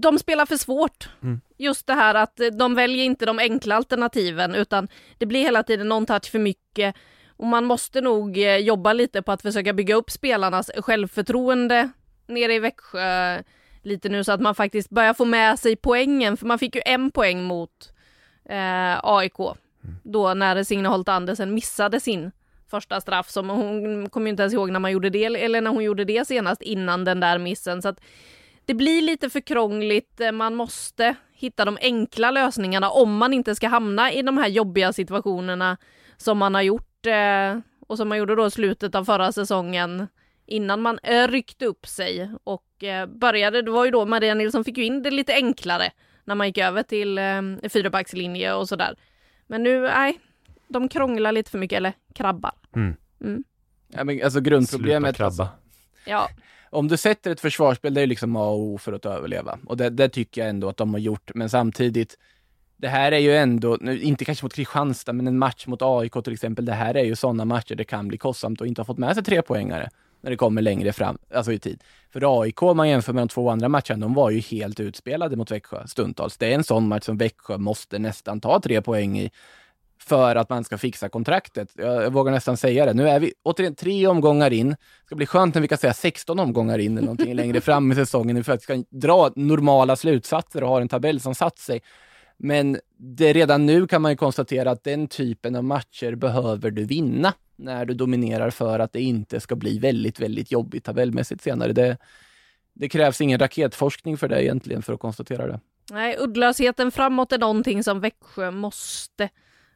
de spelar för svårt. Mm. Just det här att eh, de väljer inte de enkla alternativen utan det blir hela tiden någon touch för mycket. Och man måste nog eh, jobba lite på att försöka bygga upp spelarnas självförtroende nere i Växjö lite nu så att man faktiskt börjar få med sig poängen. För man fick ju en poäng mot eh, AIK då när Signe Holt Andersen missade sin första straff som hon kommer inte ens ihåg när man gjorde det eller när hon gjorde det senast innan den där missen. Så att det blir lite för krångligt. Eh, man måste hitta de enkla lösningarna om man inte ska hamna i de här jobbiga situationerna som man har gjort eh, och som man gjorde då i slutet av förra säsongen innan man eh, ryckte upp sig och började. Det var ju då Maria Nilsson fick ju in det lite enklare när man gick över till eh, fyrabackslinje och sådär. Men nu, nej, de krånglar lite för mycket, eller krabbar. Ja, men alltså Sluta grundproblemet, krabba. Ja, om du sätter ett försvarsspel, det är liksom A och O för att överleva. Och det, det tycker jag ändå att de har gjort. Men samtidigt, det här är ju ändå, nu, inte kanske mot Kristianstad, men en match mot AIK till exempel. Det här är ju sådana matcher det kan bli kostsamt och inte ha fått med sig tre poängare när det kommer längre fram, alltså i tid. För AIK, om man jämför med de två andra matcherna, de var ju helt utspelade mot Växjö stundtals. Det är en sån match som Växjö måste nästan ta tre poäng i för att man ska fixa kontraktet. Jag, jag vågar nästan säga det. Nu är vi återigen tre omgångar in. Det ska bli skönt när vi kan säga 16 omgångar in eller någonting längre fram i säsongen för att vi ska dra normala slutsatser och ha en tabell som satt sig. Men det, redan nu kan man ju konstatera att den typen av matcher behöver du vinna när du dominerar för att det inte ska bli väldigt, väldigt jobbigt tabellmässigt senare. Det, det krävs ingen raketforskning för det egentligen för att konstatera det. Nej, uddlösheten framåt är någonting som Växjö måste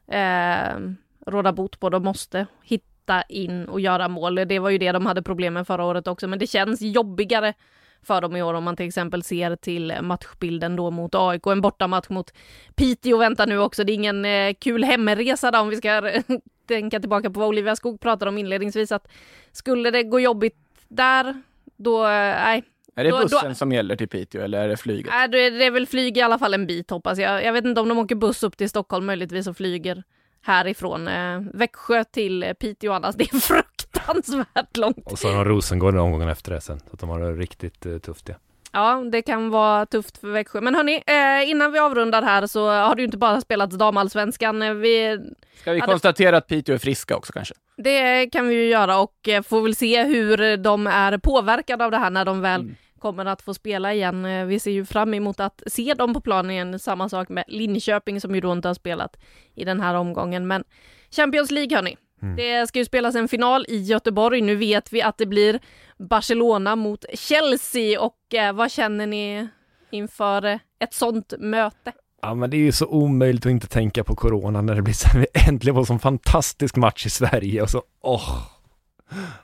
eh, råda bot på. De måste hitta in och göra mål. Det var ju det de hade problem med förra året också, men det känns jobbigare för dem i år om man till exempel ser till matchbilden då mot AIK. En bortamatch mot Piteå väntar nu också. Det är ingen eh, kul hemresa där om vi ska tänka tillbaka på vad Olivia Skog pratade om inledningsvis att skulle det gå jobbigt där, då, eh, nej. Är det Då- bussen då- som gäller till Piteå eller är det flyget? Nej, då är det är väl flyg i alla fall en bit hoppas jag. Jag vet inte om de åker buss upp till Stockholm möjligtvis och flyger härifrån eh, Växjö till eh, Piteå annars. Det är fruktansvärt långt. Och så har de Rosengård omgången efter det sen. Så att de har det riktigt eh, tufft ja. Ja, det kan vara tufft för Växjö. Men hörni, eh, innan vi avrundar här så har det ju inte bara spelats damallsvenskan. Eh, Vi, Ska vi Ja, det- konstatera att Piteå är friska också kanske? det kan vi ju göra och eh, får väl se hur de är påverkade av det här när de väl Mm. Kommer att få spela igen. Eh, Vi ser ju fram emot att se dem på planen igen. Samma sak med Linköping som ju då inte har spelat i den här omgången. Men Champions League hörni. Det ska ju spelas en final i Göteborg. Nu vet vi att det blir Barcelona mot Chelsea och eh, vad känner ni inför eh, ett sånt möte? Ja men det är ju så omöjligt att inte tänka på corona när det blir så äntligen var en sån fantastisk match i Sverige och så, åh.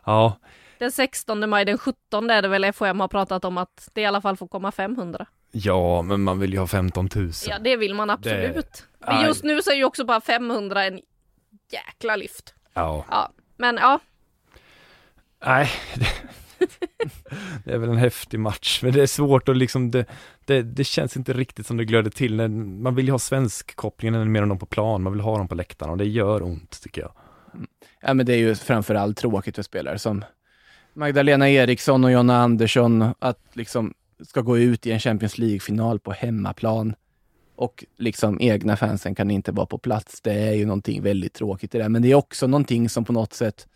Ja, Den 16 maj, den 17 är det väl FHM har pratat om att det i alla fall får komma 500. ja men man vill ju ha 15 000. Ja, det vill man absolut. Men Nej. just nu så är ju också bara 500 en jäkla lyft. Ja, Ja, men ja, nej. Det, det är väl en häftig match, men det är svårt att liksom, det, det, det känns inte riktigt som det glödde till. När- Man vill ju ha svensk kopplingen mer än dem på plan, man vill ha dem på läktarna och det gör ont tycker jag. Ja, men det är ju framförallt tråkigt för spelare som Magdalena Eriksson och Jonna Andersson att liksom ska gå ut i en Champions League-final på hemmaplan och liksom egna fansen kan inte vara på plats. Det är ju någonting väldigt tråkigt i det, men det är också någonting som på något sätt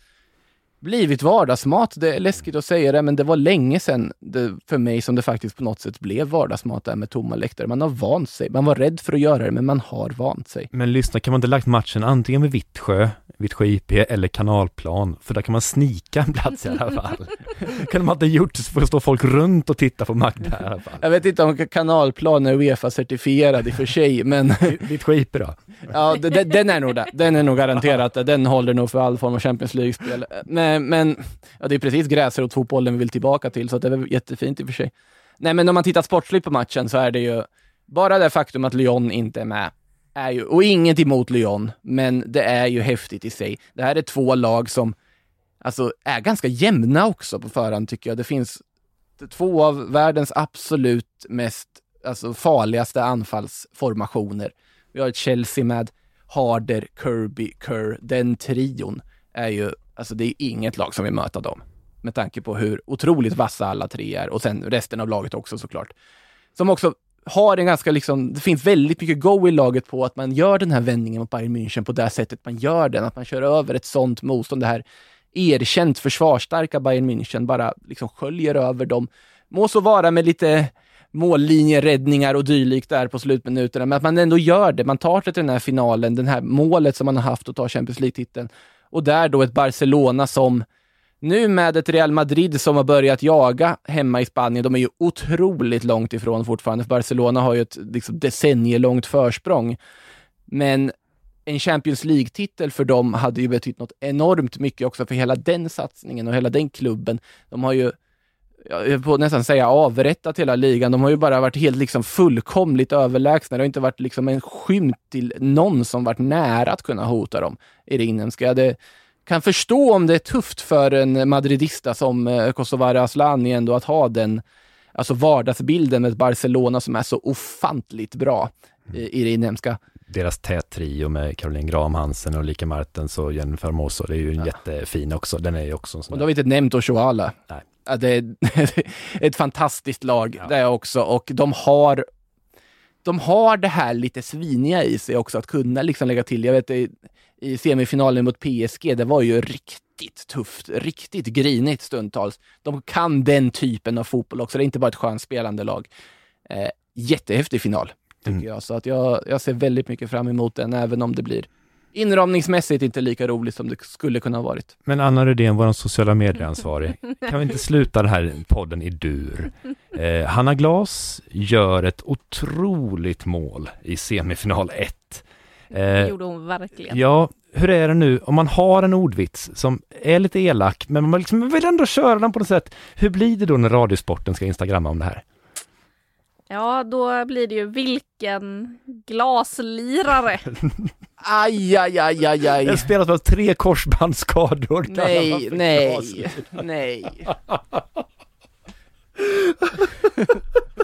blivit vardagsmat. Det är läskigt att säga det, men det var länge sedan det, för mig som det faktiskt på något sätt blev vardagsmat där med tomma läktare. Man har vant sig. Man var rädd för att göra det, men man har vant sig. Men lyssna, kan man inte lagt matchen antingen med Vittsjö, Vittsjö IP eller kanalplan? För där kan man snika en plats i alla fall. kan man inte gjort så får stå folk runt och titta på Magda i alla fall. Jag vet inte om kanalplan är Uefa-certifierad i och för sig, men Vittsjö IP då? ja, d- d- den är nog det. Den är nog garanterat. Den håller nog för all form av Champions League-spel. Men, Eh, men ja, det är precis gräsrotfotbollen vi vill tillbaka till, så det är jättefint i och för sig. Nej, men om man tittar sportsligt på matchen så är det ju bara det faktum att Lyon inte är med, är ju, och inget emot Lyon, men det är ju häftigt i sig. Det här är två lag som alltså, är ganska jämna också på förhand tycker jag. Det finns två av världens absolut mest alltså, farligaste anfallsformationer. Vi har ett Chelsea med Harder, Kirby, Kerr. Den trion är ju, alltså det är inget lag som vill möta dem. Med tanke på hur otroligt vassa alla tre är och sen resten av laget också såklart. Som också har en ganska liksom, det finns väldigt mycket go i laget på att man gör den här vändningen mot Bayern München på det sättet man gör den, att man kör över ett sånt motstånd, det här erkänt försvarsstarka Bayern München bara liksom sköljer över dem. Må så vara med lite mållinjeräddningar och dylikt där på slutminuterna, men att man ändå gör det. Man tar sig till den här finalen, det här målet som man har haft att ta Champions League-titeln. Och där då ett Barcelona som nu med ett Real Madrid som har börjat jaga hemma i Spanien, de är ju otroligt långt ifrån fortfarande, för Barcelona har ju ett liksom, decennielångt försprång. Men en Champions League-titel för dem hade ju betytt något enormt mycket också för hela den satsningen och hela den klubben. De har ju, jag får nästan säga avrättat hela ligan. De har ju bara varit helt liksom fullkomligt överlägsna. Det har inte varit liksom en skymt till någon som varit nära att kunna hota dem i det inhemska. Det kan förstå om det är tufft för en madridista som eh, Kosovare Asllani ändå att ha den alltså vardagsbilden med Barcelona som är så ofantligt bra i, i det inhemska. Deras tät trio med Caroline Graham Hansen och Lika Martens och Jennifer Hermoso, det är ju en jättefin också. Den är ju också en sån Och då har vi inte nämnt Oshoala. Nej. Ja, det är ett fantastiskt lag det är också och de har de har det här lite sviniga i sig också att kunna liksom lägga till. Jag vet i, i semifinalen mot PSG, det var ju riktigt tufft, riktigt grinigt stundtals. De kan den typen av fotboll också. Det är inte bara ett skönt spelande lag. Eh, jättehäftig final, tycker Mm. jag. Så att jag, jag ser väldigt mycket fram emot den, även om det blir inramningsmässigt inte lika roligt som det skulle kunna ha varit. Men Anna Rydén, vår sociala medieansvarig, kan vi inte sluta den här podden i dur? Eh, Hanna Glas gör ett otroligt mål i semifinal 1. Det Eh, gjorde hon verkligen. ja, hur är det nu om man har en ordvits som är lite elak, men man liksom vill ändå köra den på något sätt. Hur blir det då när Radiosporten ska instagramma om det här? Ja, då blir det ju vilken glaslirare. Aj, aj, aj, aj, aj. En spelare som har tre korsbandsskador. Nej, för nej,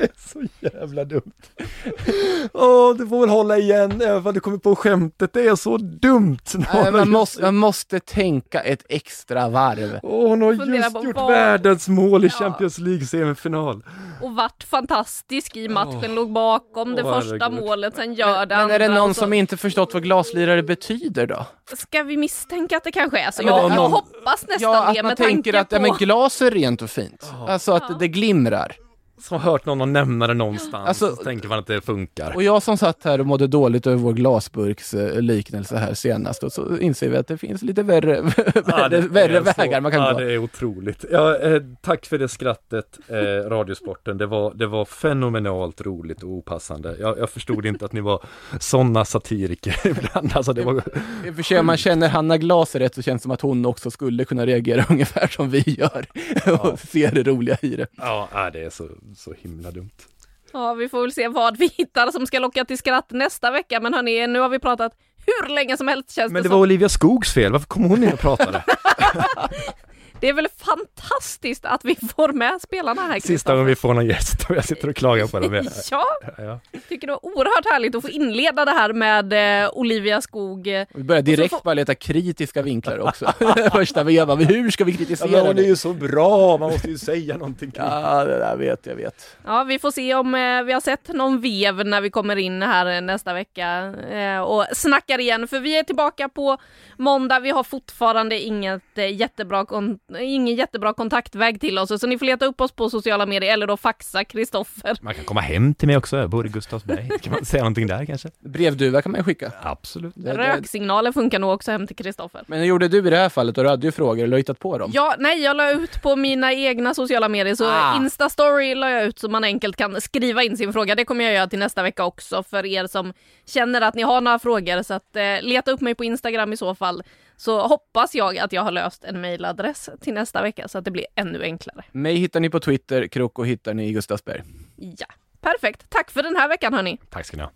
nej. Så jävla dumt. Åh, du får väl hålla igen även om du kommer på skämtet. Det är så dumt. Nej, man, måste, man måste tänka ett extra varv. Åh, hon har Fundera just på gjort vad- världens mål i Ja. Champions League semifinal. Och vart fantastisk i matchen, låg bakom det första herregud. målet, sen gör det Men är det någon så- som inte förstått vad glaslirare betyder då? Ska vi misstänka att det kanske är så? Ja, Jag, men jag någon- hoppas nästan Ja, det att man med tänker tanke att ja, på... men glas är rent och fint. Alltså att Ja. det glimrar. Som har hört någon nämna det någonstans. Alltså- så tänker man att det funkar. Och jag som satt här och mådde dåligt över vår glasburks eh, liknelse här senast och så inser vi att det finns lite värre, värre, det värre är så- vägar man kan ja, gå. det är otroligt. Ja, eh, tack för det skrattet, eh, Radiosporten. Det var, det var fenomenalt roligt och opassande. Jag, jag förstod inte att ni var sådana satiriker ibland. Alltså, det var, I och för sig om man känner Hanna Glas rätt så känns det som att hon också skulle kunna reagera ungefär som vi gör och se det roliga i det. ja, det är så, så himla dumt. Ja, vi får väl se vad vi hittar som ska locka till skratt nästa vecka. Men hörni, nu har vi pratat hur länge som helst känns Men det det var som. Olivia Skogs fel. Varför kom hon in och pratade? Det är väl fantastiskt att vi får med spelarna här. Sista gången vi får någon gäst och jag sitter och klagar på det. Ja, Ja. tycker det var oerhört härligt att få inleda det här med eh, Olivia Skog. Vi börjar direkt får- bara leta kritiska vinklar också. Första vevan, hur ska vi kritisera det? ju så bra, man måste ju säga någonting. Ja, det där vet jag vet. Ja, vi får se om eh, vi har sett någon vev när vi kommer in här eh, nästa vecka eh, och snackar igen. För vi är tillbaka på måndag. Vi har fortfarande inget jättebra kon- ingen jättebra kontaktväg till oss, så ni får leta upp oss på sociala medier eller då faxa Kristoffer. Man kan komma hem till mig också, jag bor i Gustavsberg. Kan man säga någonting där kanske? Brevduva kan man ju skicka. Absolut. Det. Röksignaler funkar nog också hem till Kristoffer. Men hur gjorde du i det här fallet? Och du hade ju frågor, eller du hittat på dem? Ja, nej, jag la ut på mina egna sociala medier, så Ah. Insta-story la jag ut så man enkelt kan skriva in sin fråga. Det kommer jag göra till nästa vecka också för er som känner att ni har några frågor. Så att eh, leta upp mig på Instagram i så fall. Så hoppas jag att jag har löst en mailadress till nästa vecka så att det blir ännu enklare. Mig hittar ni på Twitter, Kroko hittar ni i Gustavsberg. Ja, perfekt. Tack för den här veckan hörni. Tack ska ni ha.